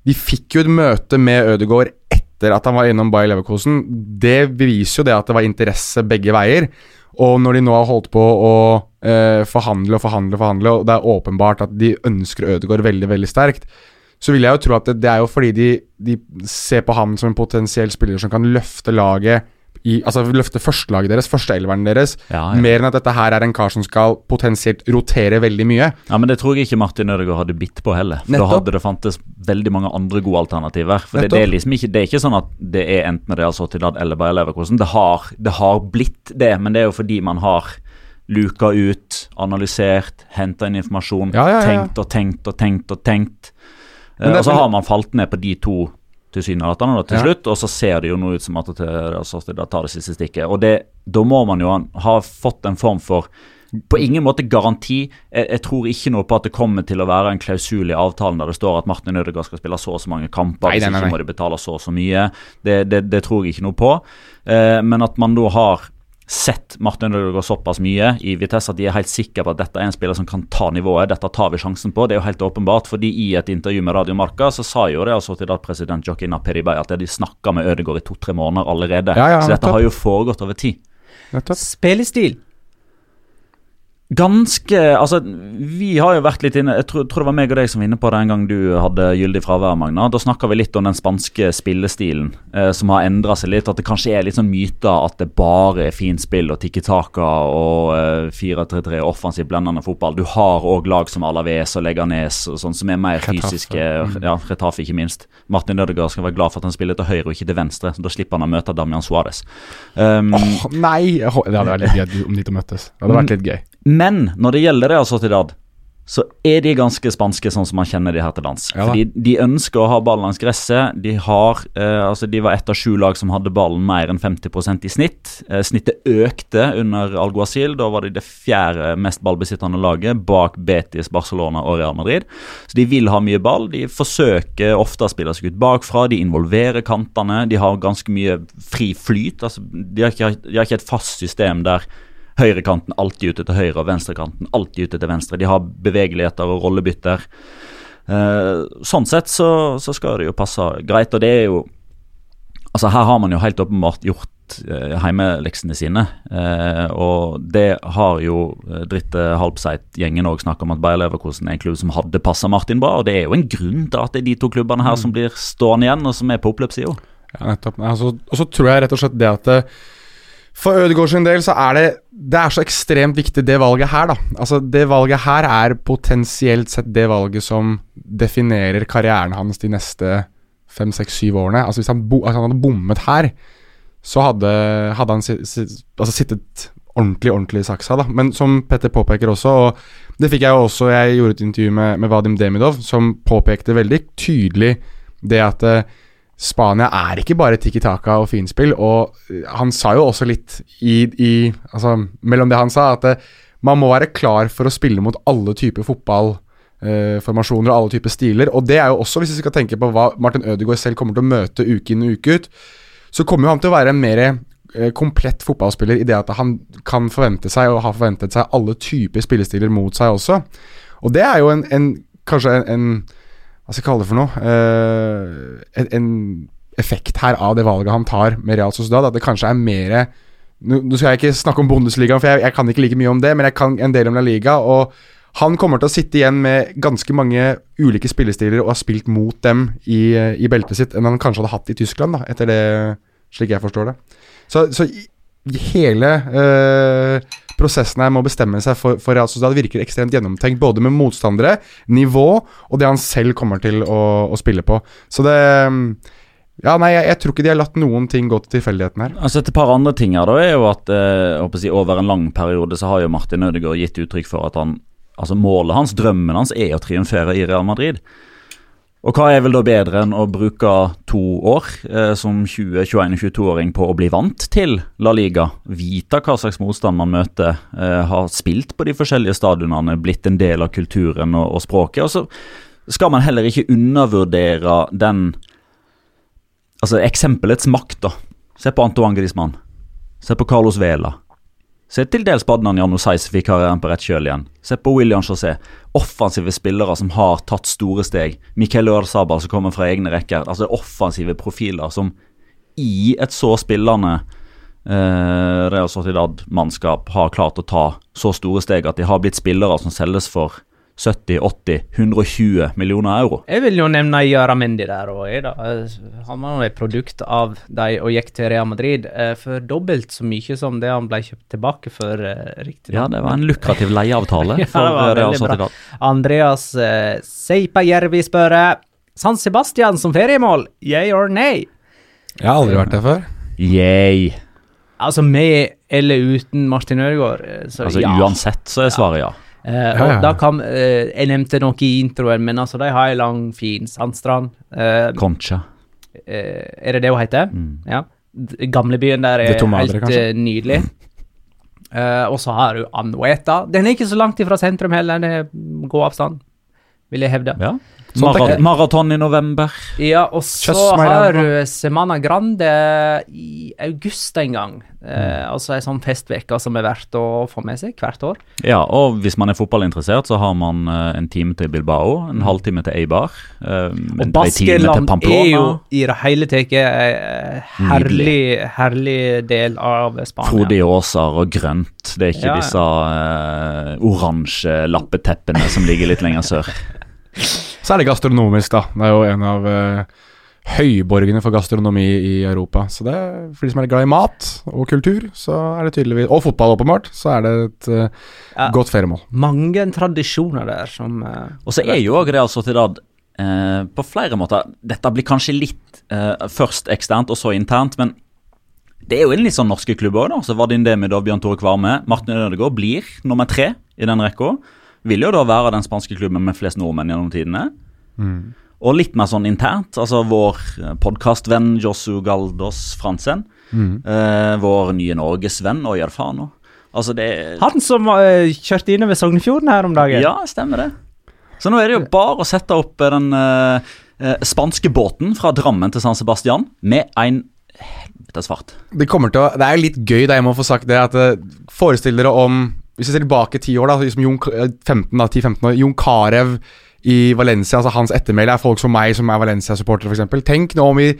de fikk jo et møte med Ødegaard etter at han var innom Bayer Leverkosen. Det beviser jo det at det var interesse begge veier. Og når de nå har holdt på å eh, forhandle og forhandle, og forhandle, og det er åpenbart at de ønsker Ødegaard veldig, veldig sterkt, så vil jeg jo tro at det, det er jo fordi de, de ser på ham som en potensiell spiller som kan løfte laget i, altså løfte førstelaget deres, førsteelveren deres, Ja, ja. mer enn at dette her er en kar som skal potensielt rotere veldig mye. Ja, men Det tror jeg ikke Martin Ødegaard hadde bitt på heller. For Da hadde det fantes veldig mange andre gode alternativer. For det, det, er liksom ikke, det er ikke sånn at det er enten Real Sociedad eller Bayer Leverkosen. Det har, det har blitt det, men det er jo fordi man har luka ut, analysert, henta inn informasjon, Ja, tenkt og tenkt og tenkt og tenkt. Eh, og så har man falt ned på de to tilsynelatende til Ja. slutt, og så ser det jo nå ut som at det, Sociedad tar det siste stikket. Og det, da må man jo ha fått en form for på ingen måte garanti. Jeg, jeg tror ikke noe på at det kommer til å være en klausul i avtalen der det står at Martin Ødegaard skal spille så og så mange kamper. Nei, nei, nei, nei, ikke må de betale så og så mye. Det, det, det tror jeg ikke noe på. Eh, men at man da har sett Martin Ødegaard såpass mye i Vitesse at de er helt sikre på at dette er en spiller som kan ta nivået. Dette tar vi sjansen på. Det er jo helt åpenbart. fordi i et intervju med Radio Marca så sa jo det altså til president Jokina Aperibay at de snakka med Ødegaard i to-tre måneder allerede. Ja, ja, så dette har jo foregått over tid. Spillestil. Ganske Altså, vi har jo vært litt inne Jeg tror, tror det var meg og deg som var inne på det en gang du hadde gyldig fravær, Magna. Da snakka vi litt om den spanske spillestilen eh, som har endra seg litt. At det kanskje er litt sånn myter at det bare er fint spill og tikki taka og eh, 4-3-3 offensiv blendende fotball. Du har òg lag som Alaves og Leganes og sånn som er mer Retafe. fysiske. Ja, Retafe ikke minst. Martin Ødegaard skal være glad for at han spiller til høyre og ikke til venstre. så Da slipper han å møte Damian Suárez. Um, Åh, nei! Det hadde vært litt gøy om de to møttes. Det hadde vært litt gøy. Men når det gjelder Real Sociedad, så er de ganske spanske, sånn som man kjenner de her til lands. Ja. Fordi De ønsker å ha ballen langs gresset. De har, eh, altså de var ett av sju lag som hadde ballen mer enn 50 i snitt. Eh, snittet økte under Alguacil. Da var de det fjerde mest ballbesittende laget bak Betis, Barcelona og Real Madrid. Så De vil ha mye ball. De forsøker ofte å spille seg ut bakfra. De involverer kantene. De har ganske mye fri flyt. altså De har ikke, de har ikke et fast system der høyrekanten alltid ute til høyre og venstrekanten alltid ute til venstre. De har bevegeligheter og rollebytter. Eh, sånn sett så, så skal det jo passe greit, og det er jo Altså Her har man jo helt åpenbart gjort eh, heimeleksene sine, eh, og det har jo eh, Dritte Halbseit-gjengen òg snakka om at Bayer Leverkosen er en klubb som hadde passa Martin bra, og det er jo en grunn til at det er de to klubbene her som blir stående igjen, og som er på oppløpssida. Ja, nettopp. Altså, og så tror jeg rett og slett det at det, For Ødegaard sin del så er det Det er så ekstremt viktig, det valget her, da. Altså, det valget her er potensielt sett det valget som definerer karrieren hans de neste fem, seks, syv årene. Altså, hvis han, altså, han hadde bommet her, så hadde, hadde han altså, sittet ordentlig, ordentlig i saksa, da. Men som Petter påpeker også, og det fikk jeg jo også Jeg gjorde et intervju med, med Vadim Demidov, som påpekte veldig tydelig det at eh, Spania er ikke bare Tiki Taka og finspill, og eh, han sa jo også litt i, i Altså, mellom det han sa, at det, man må være klar for å spille mot alle typer fotballformasjoner og alle typer stiler. Og det er jo også, hvis vi skal tenke på hva Martin Ødegaard selv kommer til å møte uke inn og uke ut, så kommer jo han til å være en mer eh, komplett fotballspiller i det at han kan forvente seg, og har forventet seg, alle typer spillestiler mot seg også. Og det er jo en, en kanskje en, en Hva skal jeg kalle det for noe? Eh, en, en effekt her av det valget han tar med Real Sociedad. At det kanskje er mer Nå skal jeg ikke snakke om Bundesligaen, for jeg, jeg kan ikke like mye om det, men jeg kan en del om La Liga. og han kommer til å sitte igjen med ganske mange ulike spillestiler og har spilt mot dem i, eh, i beltet sitt, enn han kanskje hadde hatt i Tyskland, da, etter det, slik jeg forstår det. Så, så hele eh, prosessen her med å bestemme seg for, for Real Sociedad virker ekstremt gjennomtenkt, både med motstandere, nivå og det han selv kommer til å, å spille på. Så det Ja, nei, jeg, jeg tror ikke de har latt noen ting gå til tilfeldigheten her. Altså Et par andre ting her da er jo at eh, si, over en lang periode så har jo Martin Ødegaard gitt uttrykk for at han Altså målet hans, drømmen hans, er å triumfere i Real Madrid. Og hva er vel da bedre enn å bruke to år eh, som 20-, 21- og 22-åring på å bli vant til La Liga? Vite hva slags motstand man møter, eh, har spilt på de forskjellige stadionene, blitt en del av kulturen og, og språket. Og så skal man heller ikke undervurdere den Altså eksempelets makt, da. Se på Antoine Griezmann. Se på Carlos Vela. Se til dels på Adnan Janusai som fikk karrieren på rett kjøl igjen. Se på William José. Offensive spillere som har tatt store steg. Miquel Ørsabal som kommer fra egne rekker. Altså offensive profiler som i et så spillende eh, Real Sociedad-mannskap har klart å ta så store steg at de har blitt spillere som selges for 70, 80, 120 millioner euro. Jeg vil jo nevne Jaramendi der òg. Eh, Han var jo et produkt av de og gikk til Real Madrid eh, for dobbelt så mye som det han ble kjøpt tilbake for, eh, riktig. Ja, det var en lukrativ leieavtale Ja, det for var Real veldig bra. Sociedad. Andreas eh, Seipajärvi spør eh, San Sebastian som feriemål, yeah or nay? Jeg har aldri vært der før. Yay. Altså med eller uten Martin Ødegaard. eh, Så Altså ja. Uansett så er svaret ja. Eh, Ja, ja. da kan uh, Jeg nevnte noe i introen, men altså, de har ei lang, fin sandstrand. Uh, Concha. er det det hun heter? Mm. Ja. Gamlebyen der er tomater, helt nydelig. Og så har du Anueta. Den er ikke så langt ifra sentrum heller, det er god avstand, vil jeg hevde. Ja. Mara maraton i november. Ja, og så har du Semana Grande i august en gang. Eh, Mm. altså ei sånn festveke som er verdt å få med seg hvert år. Ja, og hvis man er fotballinteressert, så har man eh, en time til Bilbao, en halvtime til Eibar. eh, Og en- en Baskeland er jo i det hele tatt en herlig, herlig del av Spania. Frodige åser og grønt. Det er ikke ja. disse eh, oransje lappeteppene som ligger litt lenger sør. Det gastronomisk, da. Det er jo en av uh, høyborgene for gastronomi i Europa. Så det er, for de som er glad i mat og kultur, så er det tydeligvis Og fotball, åpenbart, så er det et uh, Ja. godt feriemål. Mange tradisjoner der som uh, Og så er jo òg Real Sociedad uh, på flere måter Dette blir kanskje litt først eksternt og så internt, men det er jo en litt sånn norske klubb òg, da. Så Vardin Demidov, Bjørn Tore Kvarme, Martin Ødegaard blir nummer tre i den rekka. Vil jo da være den spanske klubben med flest nordmenn gjennom tidene. Og litt mer sånn internt. Altså vår podkastvenn Josu Galdos Fransen. Eh, vår nye norgesvenn Oyar Fano. Altså det Han som uh, kjørte innover Sognefjorden her om dagen. Ja, stemmer det. Så nå er det jo bare å sette opp eh, den uh, eh, spanske båten fra Drammen til San Sebastian med en helvetes fart. Det kommer til å Det er litt gøy, da, jeg må få sagt det, at eh, forestill dere om Hvis vi ser tilbake ti år, da, liksom Jon, eh, 15, da, 10-15 år, Jon Carew i Valencia, altså hans ettermæle er folk som meg, som er Valencia-supportere, f.eks. Tenk nå om vi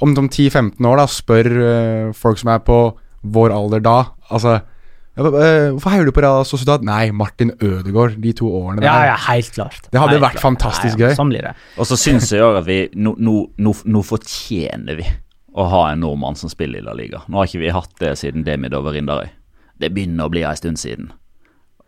om de 10-15 år da spør uh, folk som er på vår alder da Altså eh, Hvorfor heier du på Real Sociedad? Nei, Martin Ødegaard, de to årene der. Ja, ja, helt klart. Det hadde Helt vært klart. fantastisk Ja, ja, gøy. Sånn det. Og så syns jeg òg at vi nå, nå, nå, nå fortjener vi å ha en nordmann som spiller i La Liga. Nå har ikke vi hatt det siden Demid over Rindarøy. Det begynner å bli en stund siden.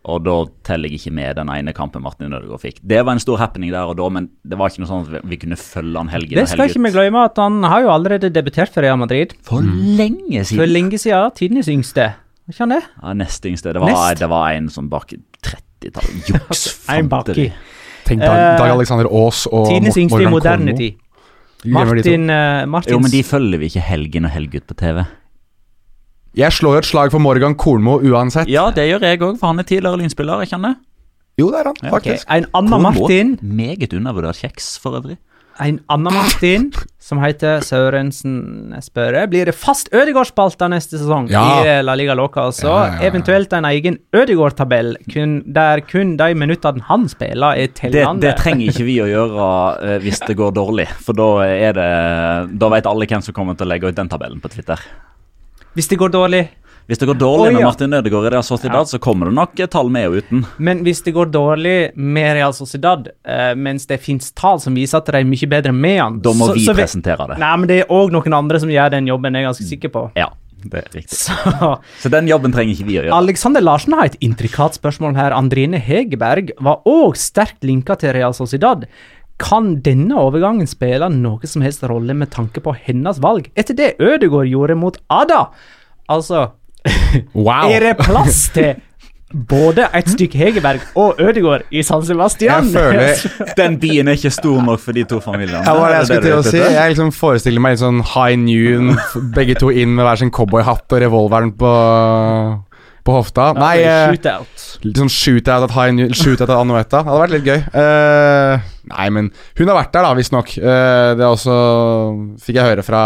Og da teller jeg ikke med den ene kampen Martin Ødegaard fikk. Det var en stor happening der og da, men det var ikke noe sånn at vi kunne følge han helgen Det skal ikke vi glemme at han har jo allerede debutert for Real Madrid. For lenge siden. For lenge siden. Tidenes yngste. Var ikke han det? Ja, nest yngste. Det var, Nest? det var en som bak 30-tallet. Juks, En baki. Tenk Dag, Eh, Dag Alexander Aas og Tidenes yngste i moderne tid. Martin, uh, Martins Jo, men de følger vi ikke helgen og helgut på TV. Jeg slår jo et slag for Morgan Kornmo uansett. Ja, det gjør jeg òg, for han er tidligere lynspiller. ikke kjenner. Jo, det er han, faktisk. faktisk. En annen Martin Meget undervurdert kjeks, for øvrig. En annen Martin, som heter Sørensen Spørre, blir det fast Ødegård-spalte neste sesong Ja. i eh, La Liga Loca. Altså. Ja, ja, ja. Eventuelt en egen Ødegård-tabell der kun de minuttene han spiller, er Det, tellende. det trenger ikke vi å gjøre uh, hvis det går dårlig, for da er det Da vet alle hvem som kommer til å legge ut den tabellen på Twitter. Hvis det går dårlig. Hvis det går dårlig Oi, med. Martin Ødegaard i Real Sociedad, så kommer det nok tall med og uten. Men hvis det går dårlig med Real Sociedad, uh, mens det fins tall som viser at de er mye bedre med han Da må så- vi så presentere presentere det. Nei, men det er òg noen andre som gjør den jobben, jeg er ganske sikker på. Ja, det er riktig. Så Så den jobben trenger ikke vi å gjøre. Alexander Larsen har et intrikat spørsmål her. Andrine Hegerberg var òg sterkt linka til Real Sociedad. Kan denne overgangen spille noe som helst rolle med tanke på hennes valg, etter det Ødegaard gjorde mot Ada? Altså, Wow. er det plass til både et stykke Hegerberg og Ødegaard i San Sebastian? Jeg føler Den byen er ikke stor nok for de to familiene. Ja, det jeg skulle til å si? Jeg liksom forestiller meg litt sånn high noon, begge to inn med hver sin cowboyhatt og revolveren på, på hofta. Nei, eh, Shootout. litt sånn shootout at high new, shootout at Anueta. Det hadde vært litt gøy. Eh, nei, men hun har vært der, da, visstnok. Uh, det er også Fikk jeg høre fra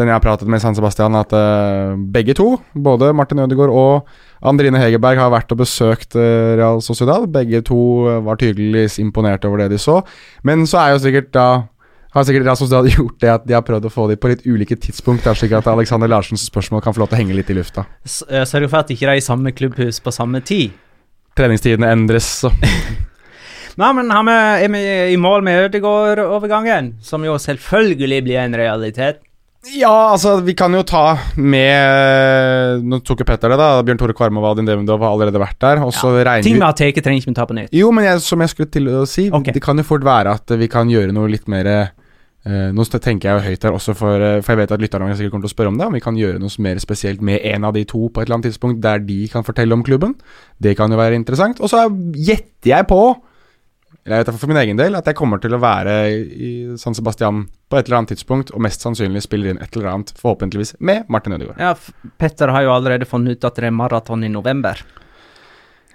den jeg har pratet med i San Sebastian, at eh, begge to, både Martin Ødegaard og Andrine Hegerberg, har vært og besøkt eh, Real Sociedad. Begge to eh, var tydeligvis imponert over det de så. Men så er jo sikkert da har sikkert Rasmus Dahl gjort det at de har prøvd å få dem på litt ulike tidspunkt, der, slik at Alexander Larsens spørsmål kan få lov til å henge litt i lufta. Sørg eh, for at de ikke er i samme klubbhus på samme tid. Treningstidene endres, så Nei, men vi, er vi i mål med Ødegaard-overgangen? Som jo selvfølgelig blir en realitet. Ja, altså, vi kan jo ta med Nå tok jo Petter det, da. Bjørn Tore Kvarmov og Adin Devendov har allerede vært der. Og så regner Ting vi vi har tatt, trenger ikke vi ta på nytt. Jo, men jeg, som jeg skulle til å si, okay. det kan jo fort være at vi kan gjøre noe litt mer eh, Nå tenker jeg jo høyt her også, for, eh, for jeg vet at lytterne sikkert kommer til å spørre om det. Om vi kan gjøre noe mer spesielt med en av de to på et eller annet tidspunkt, der de kan fortelle om klubben. Det kan jo være interessant. Og så gjetter jeg på jeg vet for min egen del at jeg kommer til å være i San Sebastian på et eller annet tidspunkt, og mest sannsynlig spiller inn et eller annet, forhåpentligvis med Martin Ødegaard. Ja, Petter har jo allerede funnet ut at det er maraton i november.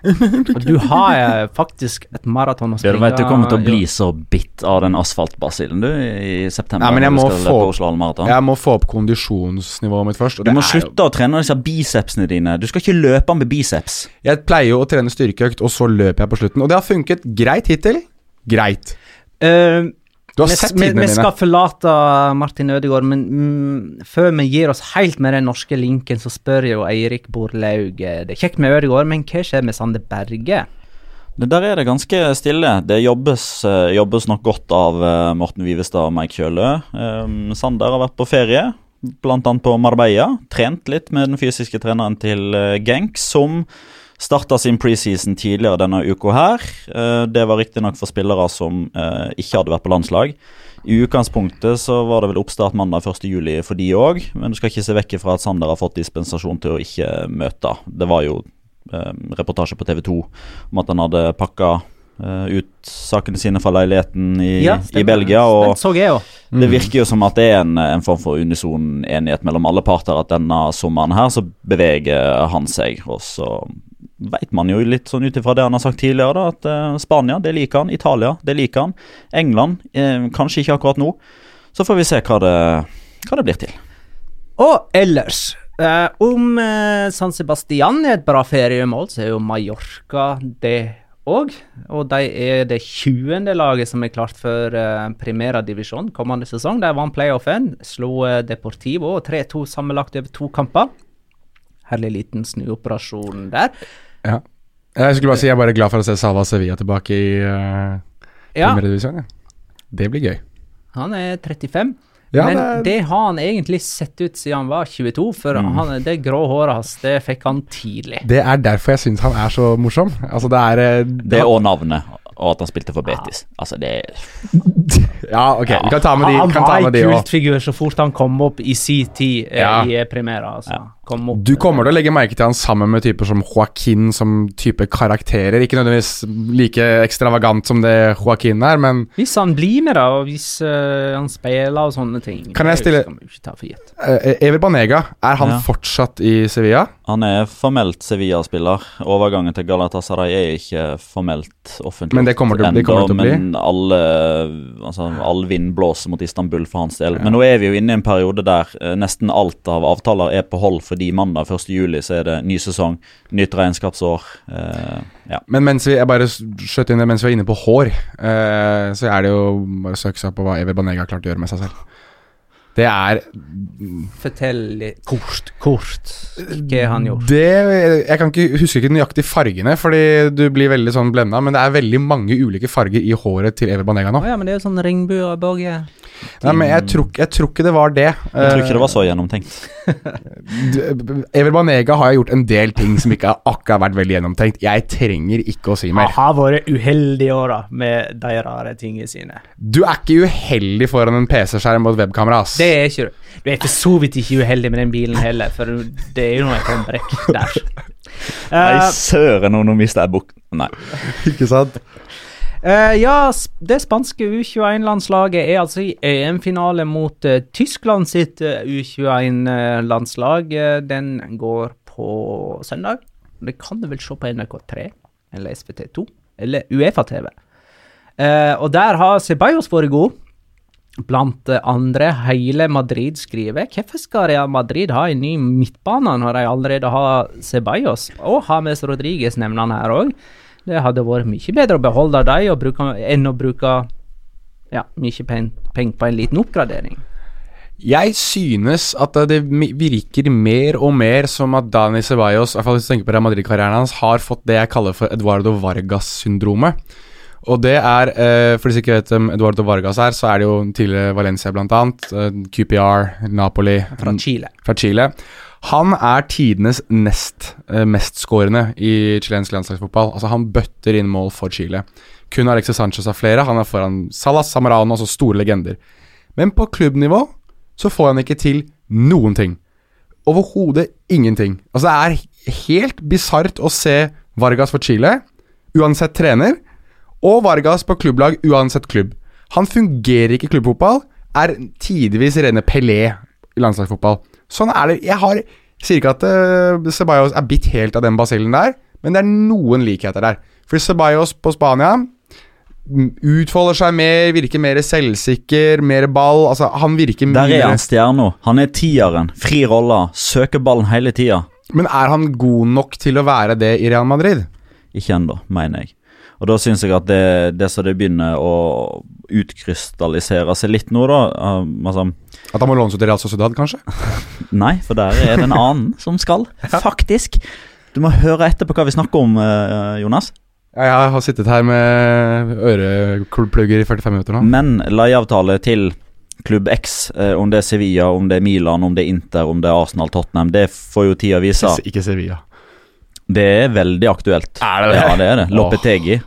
Du har eh, faktisk et maraton å Du vet du kommer til å bli så bitt av den asfaltbasillen du i september. Nei, men jeg må få- Jeg må få opp kondisjonsnivået mitt først. Og Du må jo- slutte å trene disse bicepsene dine. Du skal ikke løpe med biceps. Jeg pleier jo å trene styrkeøkt, og så løper jeg på slutten. Og det har funket greit hittil. Greit. Eh, Du har vi, sett vi, dine. vi skal forlate Martin Ødegaard, men mm, før vi gir oss helt med den norske linken, så spør jo Eirik Borlaug eh, Det er kjekt med Ødegaard, men hva skjer med Sander Berge? Det Der er det ganske stille. Det jobbes, eh, jobbes nok godt av eh, Morten Vivestad og Mike Kjølø. Um, Sander har vært på ferie, bl.a. på Marbella. Trent litt med den fysiske treneren til Genk, som starta sin preseason tidligere denne uka her. Eh, det var riktignok for spillere som eh, ikke hadde vært på landslag. I utgangspunktet så var det vel oppstart mandag 1.7 for de òg, men du skal ikke se vekk fra at Sander har fått dispensasjon til å ikke møte. Det var jo eh, reportasje på TV 2 om at han hadde pakka ut sakene sine fra leiligheten i, Ja, i. Belgia. og jo. det virker jo som at det er en, en form for unison enighet mellom alle parter at denne sommeren her så beveger han seg. Og så vet man jo litt sånn ut ifra det han har sagt tidligere, da, at eh, Spania, det liker han. Italia, det liker han. England, eh, kanskje ikke akkurat nå. Så får vi se hva det, hva det blir til. Og ellers eh, Om eh, San Sebastian er et bra feriemål, så er jo Mallorca det òg. Og de er det 20. laget som er klart for uh, primærdivisjon kommende sesong. De vant playoffen, slo eh, Deportivo 3-2 sammenlagt over to kamper. Herlig liten snuoperasjon der. Ja. Jeg skulle bare si jeg er bare glad for å se Salva Sevilla tilbake i uh, Ja, Divisjon. Ja. Det blir gøy. han er 35. Ja, Men det det har han egentlig sett ut siden han var 22, for han, det grå håret hans, det fikk han tidlig. Det er derfor jeg syns han er så morsom. Altså, det er eh, Det òg navnet, og at han spilte for Betis. Altså, det Ja, ok, vi kan ta med de, han var ta en med de kultfigur så fort han kom opp i sin tid eh, Ja. i premiera. Altså. Kom opp, Du kommer til å legge merke til han sammen med typer som Joaquin som type karakterer. Ikke nødvendigvis like ekstravagant som det Joaquin er, men Hvis han blir med, da, og hvis uh, han spiller og sånne ting Kan jeg stille- uh, for Ever Banega, er han Ja. fortsatt i Sevilla? Han er formelt Sevilla-spiller. Overgangen til Galatasaray er ikke formelt offentlig. Men det kommer til- det kommer til å bli. Men alle, altså, all vind blåser mot Istanbul for hans del. Men nå er vi jo inne i en periode der uh, nesten alt av avtaler er på hold, fordi mandag 1. juli så er det ny sesong, nytt regnskapsår. Eh, ja. Men mens vi jeg bare skjøt inn det mens vi er inne på hår, eh, så er det jo bare å søke seg på hva Ever Banega har klart å gjøre med seg selv. Det er Fortell litt kort, kort. Hva han gjorde. det Jeg kan ikke huske ikke nøyaktig fargene, fordi du blir veldig sånn blenda, men det er veldig mange ulike farger i håret til Ever Banega nå. nå. ja, men det er jo sånn regnbuebølge. Nei, men jeg tror, jeg tror ikke det var det. Jeg tror ikke det var så gjennomtenkt. Ever Banega har gjort en del ting som ikke har akkurat vært veldig gjennomtenkt. Jeg trenger ikke å si mer. mer. har vært uheldig i år, da, med de rare tingene sine. Du er ikke uheldig foran en PC-skjerm og et webkamera, ass. Det er ikke du. Du er for så vidt ikke uheldig med den bilen heller, for det er jo noe håndbrekk der. Nei, Eh, søren, nå, nå mista jeg bukk... Nei. Ikke sant? Uh, ja, det spanske U21-landslaget er altså i EM-finale mot uh, Tyskland sitt eh, U21-landslag. Eh, den går på søndag. Det kan du vel se på NRK3 eller SVT2 eller Uefa-TV. Eh, og der har Ceballos vært god. Blant eh, andre hele Madrid skriver hvorfor skal Real Madrid ha en ny midtbane når de allerede har Ceballos og James Rodriguez nevner han her òg. Det hadde vært mye bedre å beholde dem enn å bruke ja, mye penger på en liten oppgradering. Jeg synes at det virker mer og mer som at Dani Ceballos, i hvert fall hvis du tenker på Real Madrid-karrieren hans, har fått det jeg kaller for Eduardo Vargas-syndromet. Og det er, eh, for de som ikke vet hvem Eduardo Vargas er, så er det jo tidligere Valencia blant annet, eh, QPR, Napoli Fra Chile. fra Chile. Han er tidenes nest eh, mestskårende i chilensk landslagsfotball. Altså Han bøtter inn mål for Chile. Kun Alexis Sanchez har flere. Han er foran Salas, Samarano, altså store legender. Men på klubbnivå så får han ikke til noen ting. Overhodet ingenting. Altså Det er helt bisart å se Vargas for Chile, uansett trener, og Vargas på klubblag uansett klubb. Han fungerer ikke i klubbfotball, er tidvis rene Pelé i landslagsfotball. Sånn er det. Jeg har sier ikke at uh, Ceballos er bitt helt av den basillen der, men det er noen likheter der. For Ceballos på Spania utfolder seg mer, virker mer selvsikker, mer ball. Altså, han virker Der er han stjerna. Han er tieren. Fri rolle. Søker ballen hele tida. Men er han god nok til å være det i Real Madrid? Ikke ennå, mener jeg. Og da syns jeg at det, det som det begynner å utkrystallisere seg litt nå, da um, altså, At han må låne seg til Real Sociedad, kanskje? Nei, for der er det en annen som skal. Faktisk. Du må høre etter på hva vi snakker om, eh, Jonas. Jeg har sittet her med øreplugger i 45 minutter nå. Men leieavtale til Klubb X, eh, om det er Sevilla, om det er Milan, om det er Inter, om det er Arsenal, Tottenham, det får jo tida vise. Ikke Sevilla. Det er veldig aktuelt. Er det det? Ja, det er det. Loppetegi.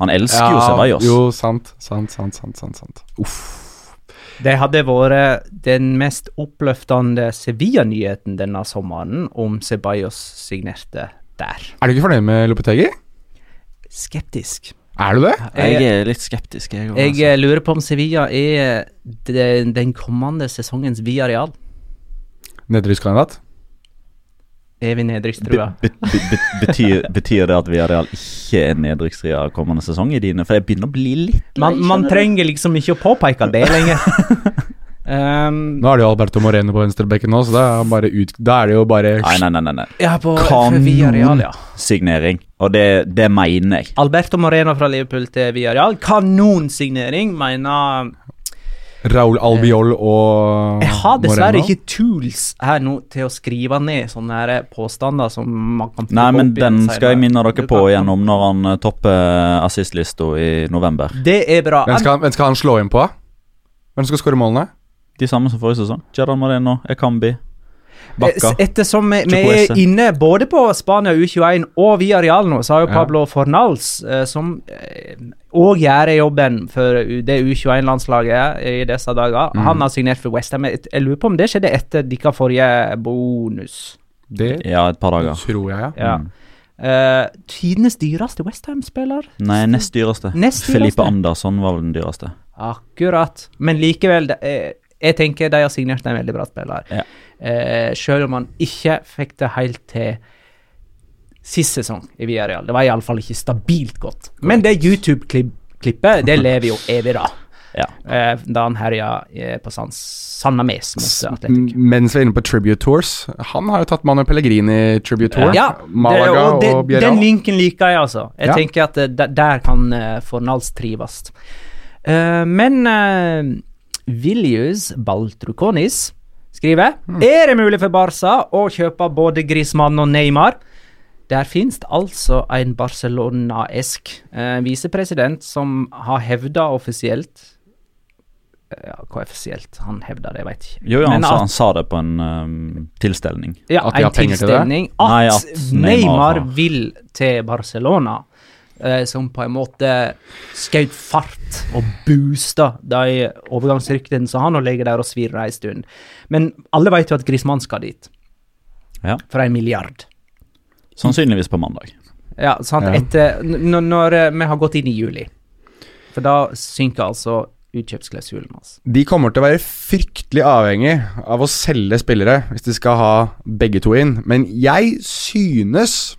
Han elsker jo Ceballos. Jo, sant, sant, sant, sant, sant, sant. Uff. Det hadde vært den mest oppløftende Sevilla-nyheten denne sommeren om Ceballos signerte der. Er du ikke fornøyd med Lopetegi? Skeptisk. Er du det? Jeg er litt skeptisk, jeg òg. Jeg eh, lurer på om Sevilla er den, kommende sesongens Villarreal. Nedrykkskandidat? Er vi nedrykkstrua? Be, be, be, betyr, betyr det at Villarreal ikke er nedrykkstrua kommende sesong i dine? For jeg begynner å bli litt Man, man trenger liksom ikke å påpeke det lenger. um, Nå er det jo Alberto Moreno på venstrebekken nå, så da er, er det jo bare Nei, nei, nei. nei, ja, på for ja. signering, Og det, det mener jeg. Alberto Moreno fra Liverpool til Villarreal. Kanonsignering, mener Raúl Albiol og Jeg har dessverre Moreno. ikke tools her nå til å skrive ned sånne her påstander som man kan Nei, men den skal jeg minne dere på igjennom når han eh, topper assistlista i november. Det er bra. Hvem skal, hvem skal han slå inn på? Hvem skal skåre målene? De samme som forrige sesong. Gerard Moreno, Ekambi, Bakka. Eh, Ettersom vi, vi er inne både på Spania U21 og via Real nå, så har jo Ja. Pablo Fornals, eh, som òg gjør jobben for det U21-landslaget i disse dager, Mm. han har signert for Westham. Jeg lurer på om det skjedde etter deres forrige bonus. Det Ja, et par dager. tror jeg, ja. Ja. Mm. Eh, tidenes dyreste Westham-spiller? Nei, nest dyreste. Nest dyreste? Felipe Andersson var vel den dyreste. Akkurat. Men likevel, er, jeg tenker de har signert en veldig bra spiller. Ja. Eh, selv om han ikke fikk det helt til sist sesong i Villarreal. Det var iallfall ikke stabilt godt. Men det YouTube-klippet, det lever jo evig, da. Ja. Eh, da han herja eh, på San Sanames mot Atletic. Mens vi er inne på Tribute Tours Han har jo tatt Manu Pellegrini Tribute Tour. Ja, Malaga det, og, det, og den linken liker jeg, altså. Jeg Ja. tenker at eh, der, der kan uh, Fornals trives. Uh, men uh, Viljus Baltrukonis skriver Er det mulig for Barca å kjøpe både Griezmann og Neymar? Der finnes det altså en Barcelona-esk eh, visepresident som har hevda offisielt eh, Ja, hva offisielt han hevda det, jeg vet ikke. Jo, ja, han, at- han sa det på en um, tilstelning. ja, en tilstelning. At, Nei, at Neymar Neymar har- vil til Barcelona, eh, som på en måte skjøt fart og boosta de overgangsryktene som han og ligger der og svirrer ei stund. Men alle vet jo at Grismann skal dit, Ja. for en milliard. Sannsynligvis på mandag. Ja, sant, Ja. etter Når eh, vi har gått inn i juli. For da synker altså utkjøpsklausulen hans. De kommer til å være fryktelig avhengig av å selge spillere hvis de skal ha begge to inn. Men jeg synes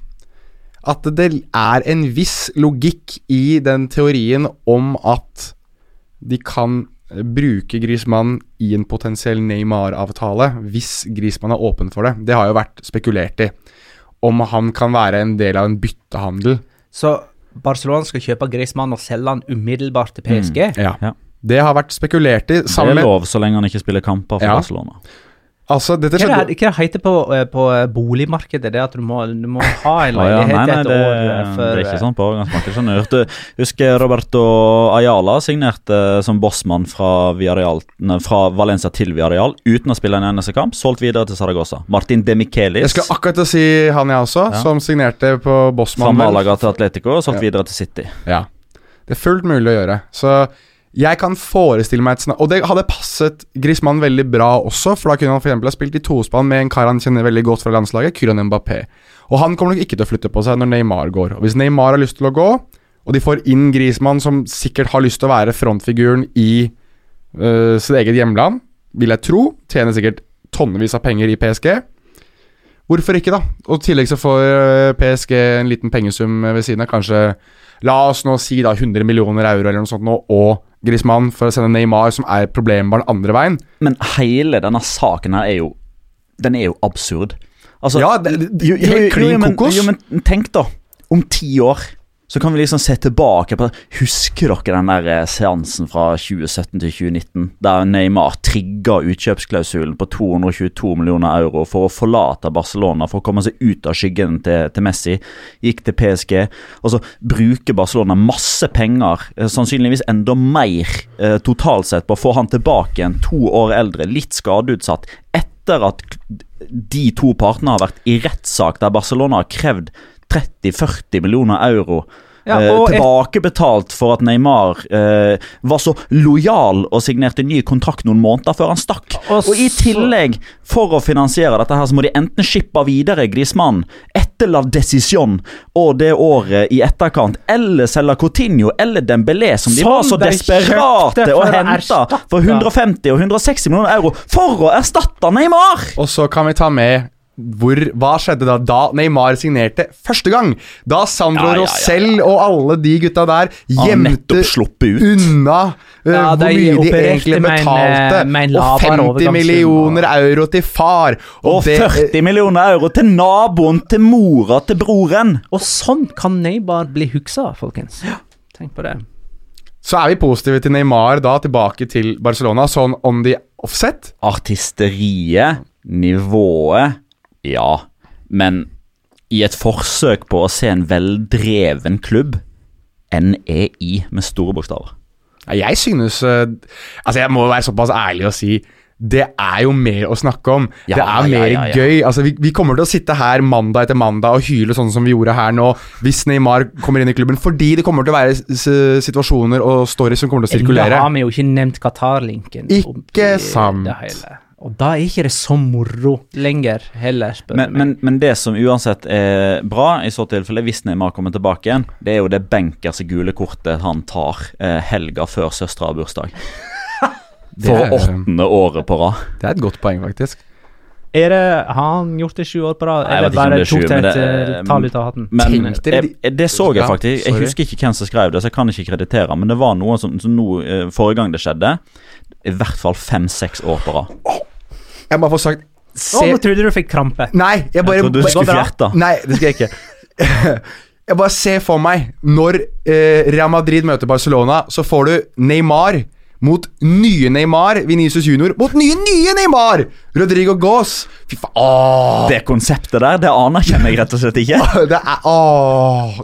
at det er en viss logikk i den teorien om at de kan bruke Griezmann i en potensiell Neymar-avtale hvis Griezmann er åpen for det. Det har jo vært spekulert i. Om han kan være en del av en byttehandel. Så Barcelona skal kjøpe Griezmann og selge han umiddelbart til PSG? Ja. Ja. Det har vært spekulert i. Det er lov så lenge han ikke spiller kamper for Ja. Barcelona. Altså, dette Hva er det, hva heter det på, eh, på eh, boligmarkedet? Det at du må, du må ha en ja, leilighet nei, nei, et det, år eh, før det er ikke sånn på overgangsmarkedet. Sånn, Du husker Roberto Ayala signerte som bossmann fra, Villarreal, nei, fra Valencia til Villarreal uten å spille en eneste kamp. Solgt videre til Saragossa. Martin Demichelis. Jeg skal akkurat si han, jeg også, Ja. som signerte på Bossmann. Fra Malaga til Atletico. Solgt Ja. videre til City. Ja. Det er fullt mulig å gjøre. Så jeg kan forestille meg et scenario Og det hadde passet Griezmann veldig bra også, for da kunne han for ha spilt i tospann med en kar han kjenner veldig godt fra landslaget, Kylian Mbappé. Og han kommer nok ikke til å flytte på seg når Neymar går. Og hvis Neymar har lyst til å gå, og de får inn Griezmann, som sikkert har lyst til å være frontfiguren i øh, sitt eget hjemland, vil jeg tro, tjener sikkert tonnevis av penger i PSG. Hvorfor ikke, da? Og i tillegg så får øh, PSG en liten pengesum ved siden av. Kanskje La oss nå si da 100 millioner euro eller noe sånt nå, og Griezmann for å sende Neymar, som er problembarn andre veien. Men hele denne saken her er jo Den er jo absurd. Altså, Ja, det- det- helt klin kokos. jo, men tenk da, om ti år så kan vi liksom se tilbake på Husker dere den der eh, seansen fra 2017 til 2019, der Neymar trigga utkjøpsklausulen på 222 millioner euro for å forlate Barcelona for å komme seg ut av skyggen til, til Messi? Gikk til PSG. Og så bruker Barcelona masse penger, eh, sannsynligvis enda mer eh, totalt sett, på å få han tilbake igjen, to år eldre, litt skadeutsatt. Etter at de to partene har vært i rettssak der Barcelona har krevd 30-40 millioner euro Ja, eh, tilbakebetalt for at Neymar eh, var så lojal og signerte ny kontrakt noen måneder før han stakk. Og Og, i tillegg, for å finansiere dette her, så må de enten shippe videre Griezmann etter La Decision og det året i etterkant, eller selge Coutinho eller Dembélé, som de Som var så de desperate å hente for 150 og 160 millioner euro for å erstatte Neymar! Og så kan vi ta med hvor, hva skjedde da da Neymar signerte første gang? Da Sandro Ja, ja, ja, Rosell og alle de gutta der gjemte ut. unna uh, Ja, hvor mye de egentlig med en, betalte. eh, med en og 50 millioner euro til far. Og det- 40 millioner euro til naboen til mora til broren! Og sånn kan Neymar bli huksa, folkens. Tenk på det. Så er vi positive til Neymar da, tilbake til Barcelona, sånn on the offset. Artisteriet, nivået, ja. Men i et forsøk på å se en veldreven klubb, NEI med store bokstaver. Jeg synes eh, Altså, jeg må være såpass ærlig og si det er jo mer å snakke om. Ja, det er mer ja, ja. gøy. Altså, vi, vi kommer til å sitte her mandag etter mandag og hyle sånn som vi gjorde her nå, hvis Neymar kommer inn i klubben, fordi det kommer til å være s situasjoner og stories som kommer til å sirkulere. Da har vi jo ikke nevnt Qatar-linken. Ikke sant. Og da er ikke det så moro lenger, heller, spør Men, men, men det som uansett er bra, i så tilfelle hvis Neymar kommer tilbake igjen, det er jo det Benkers gule kortet han tar eh, helga før søstera har bursdag. For er- åttende året på rad. Det er et godt poeng, faktisk. Er det, har han gjort det sju år på rad, eller bare tok sju, det et det- eh, tall ut av hatten? Men jeg, jeg, det så jeg faktisk. Jeg husker ikke hvem som skrev det, så jeg kan ikke kreditere. Men det var noe som, som nå, eh, forrige gang det skjedde, i hvert fall fem-seks år på rad. Jeg må få sagt Å, se, nå trodde du fikk krampe. Nei, jeg bare Jeg trodde du skulle fjerte. Nei, det skal jeg ikke. Jeg bare ser for meg Når eh, Real Madrid møter Barcelona, så får du Neymar mot nye Neymar, Vinicius Junior mot nye, nye Neymar! Rodrigo Gaas. Fy faen. Åh. Det konseptet der, det anerkjenner jeg rett og slett ikke. Det er Åh.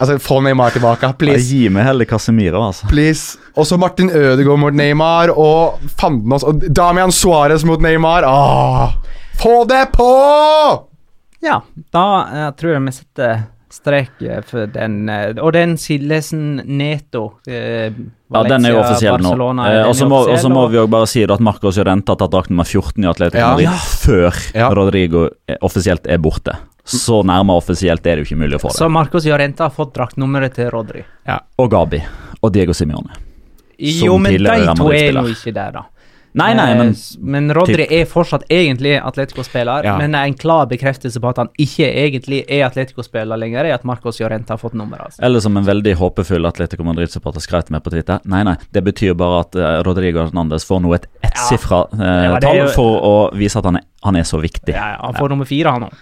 Altså, få Neymar tilbake, Jeg please. Gi meg heller Casemiro, altså. Please. Og så Martin Ødegaard mot Neymar, og fanden også Og Damian Suárez mot Neymar. Åh. Få det på! Ja, da jeg tror jeg vi setter strek eh, for den. eh, og den Sildesen Neto eh, Ja, den er jo offisiell nå. Eh, og så må, vi jo bare si at Marcos Llorente har tatt drakt nummer 14 i Atletico Ja. Madrid Ja. før Ja. Rodrigo offisielt er borte. Så nærme offisielt er det jo ikke mulig å få det. Så Marcos Llorente har fått draktnummeret til Rodry. Og Gabi. Og Diego Simione. Jo, men de to er Madrid-spiller. ikke der, da. Nei, nei, Eh, men Rodri Men Rodry er fortsatt egentlig Atletico-spiller, Ja. men en klar bekreftelse på at han ikke egentlig er Atletico-spiller lenger, er at Marcos Llorente har fått nummeret. Altså. Eller som en veldig håpefull Atletico Madrid-supporter skrev til meg på Twitter. Nei, nei, det betyr bare at eh, Rodrigo Hernandez får nå et ettsifra Ja, eh, tall for å vise at han er, han er så viktig. Ja, ja, han får nummer fire, han òg.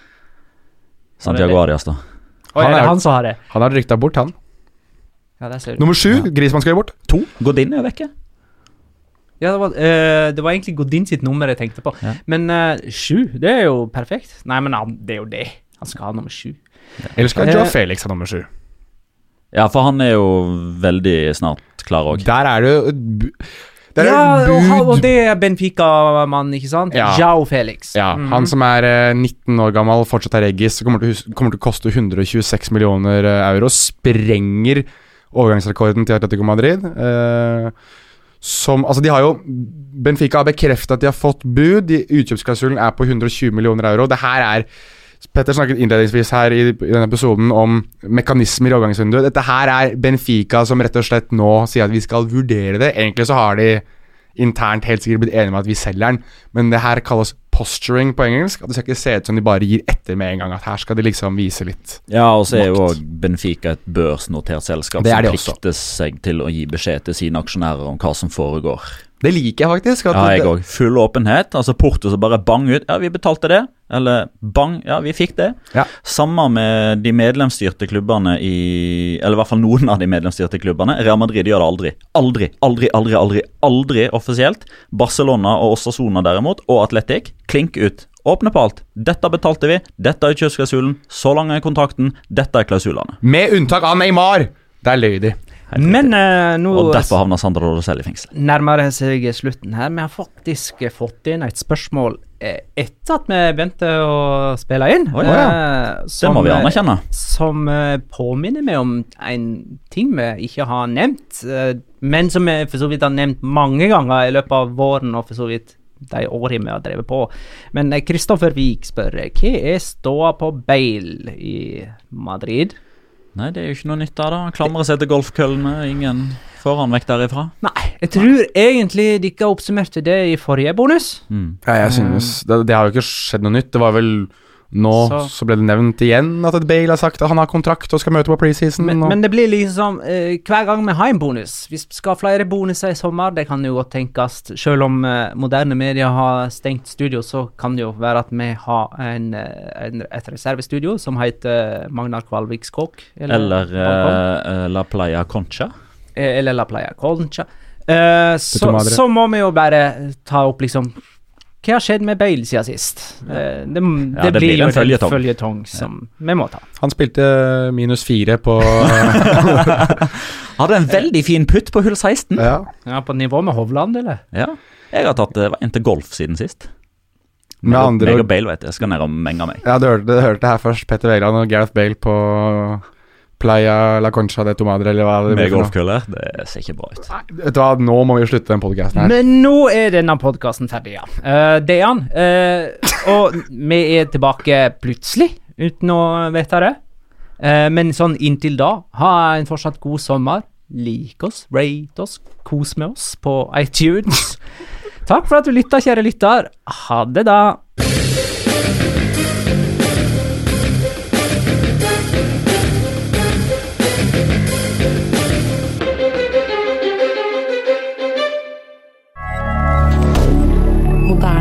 Santiago Arias, da. Oi, Han er han som har det? Han har rykta bort, han. Ja, der ser du. Nummer sju, Grismann skal bort. To. Godin er vekke. Ja, det var, uh, det var egentlig Godin sitt nummer jeg tenkte på. Ja. Men uh, sju, det er jo perfekt. Nei, men han, det er jo det. Han skal ha nummer sju. Eller skal Eh, Joe Felix ha nummer sju? Ja, for han er jo veldig snart klar òg. Der er det jo Det er ja, og, og det er Benfica-mannen, ikke sant? Ja. Jao Felix. Ja, Mhm. han som er eh, 19 år gammel, fortsatt er eggis, kommer kommer til å koste 126 millioner euro. Sprenger overgangsrekorden til Atletico Madrid. Eh, som Altså, de har jo Benfica har bekreftet at de har fått bud. Utkjøpsklausulen er på 120 millioner euro. Det her er Petter snakket innledningsvis her i, i denne episoden om mekanismer i overgangsvinduet. Dette her er Benfica som rett og slett nå sier at vi skal vurdere det. Egentlig så har de internt helt sikkert blitt enige med at vi selger den, men det her kalles posturing på engelsk. At det skal ikke se ut som de bare gir etter med en gang. At her skal de liksom vise litt. Ja, og så er jo òg Benfica et børsnotert selskap Det er som de plikter seg til å gi beskjed til sine aksjonærer om hva som foregår. Det liker jeg faktisk. Ja, jeg òg. Full åpenhet. Altså Porto som bare bang ut. Ja, vi betalte det. Eller bang, ja, vi fikk det. Ja. Samme med de medlemsstyrte klubbene i Eller i hvert fall noen av de medlemsstyrte klubbene. Real Madrid gjør det aldri. Aldri, aldri, aldri, aldri, aldri offisielt. Barcelona og Osasona derimot, og Atletic, klink ut. Åpne på alt. Dette betalte vi. Dette er kjøpsklausulen. Så lang er kontrakten. Dette er klausulene. med unntak av Neymar! Der løy de. Men eh, nå Og derfor havna Sander Rodosell i fengsel. nærmer det seg slutten her. Vi har faktisk eh, fått inn et spørsmål eh, etter at vi begynte å spille inn. Oi, eh, Det som, må vi eh, anerkjenne. Som eh, påminner meg om en ting vi ikke har nevnt, eh, men som vi for så vidt har nevnt mange ganger i løpet av våren og for så vidt de årene vi har drevet på. Men eh, Kristoffer Wiik spør eh, hva er ståa på Bale i Madrid? Nei, det er jo ikke noe nytt der, da. Klamrer seg til golfkøllene. Ingen foranvekt derifra. Nei, jeg tror egentlig dere oppsummerte det i forrige bonus. Mm. Ja, jeg synes det, det har jo ikke skjedd noe nytt. Det var vel nå så, Så- ble det nevnt igjen at Bale har sagt at han har kontrakt og skal møte på preseason. Men, men det blir liksom uh, hver gang vi har en bonus. Vi skal ha flere bonuser i sommer, det kan jo godt tenkes. Selv om uh, moderne medier har stengt studio, så kan det jo være at vi har en, eh, en, et reservestudio som heter Magnar Kvalviks Kåk. Eller eller eh, La Playa Concha. Eller La Playa Concha. Så, så må vi jo bare ta opp liksom Hva har skjedd med Bale siden sist? Eh, det, det, Ja, det blir blir jo en føljetong. en føljetong som vi må ta. Han spilte minus fire på Hadde en veldig fin putt på hull 16. Ja. Ja, På nivå med Hovland, eller? Ja. Jeg har tatt eh, en til golf siden sist. Med andre meg ord og Bale vet jeg, skal ned og menge meg. Ja, du hørte, du hørte det her først. Petter Wæland og Gareth Bale på Playa La Concha de Tomadre, eller hva det Med golfkøller, det ser ikke bra ut. Vet du hva, nå må vi slutte den podkasten her. Men nå er denne podkasten ferdig, ja. Uh, det er han. Eh, og vi er tilbake plutselig, uten å vite det. Uh, men sånn inntil da, ha en fortsatt god sommer. Lik oss, rate oss, kos med oss på iTunes. Takk for at du lytta, kjære lytter. Ha det, da.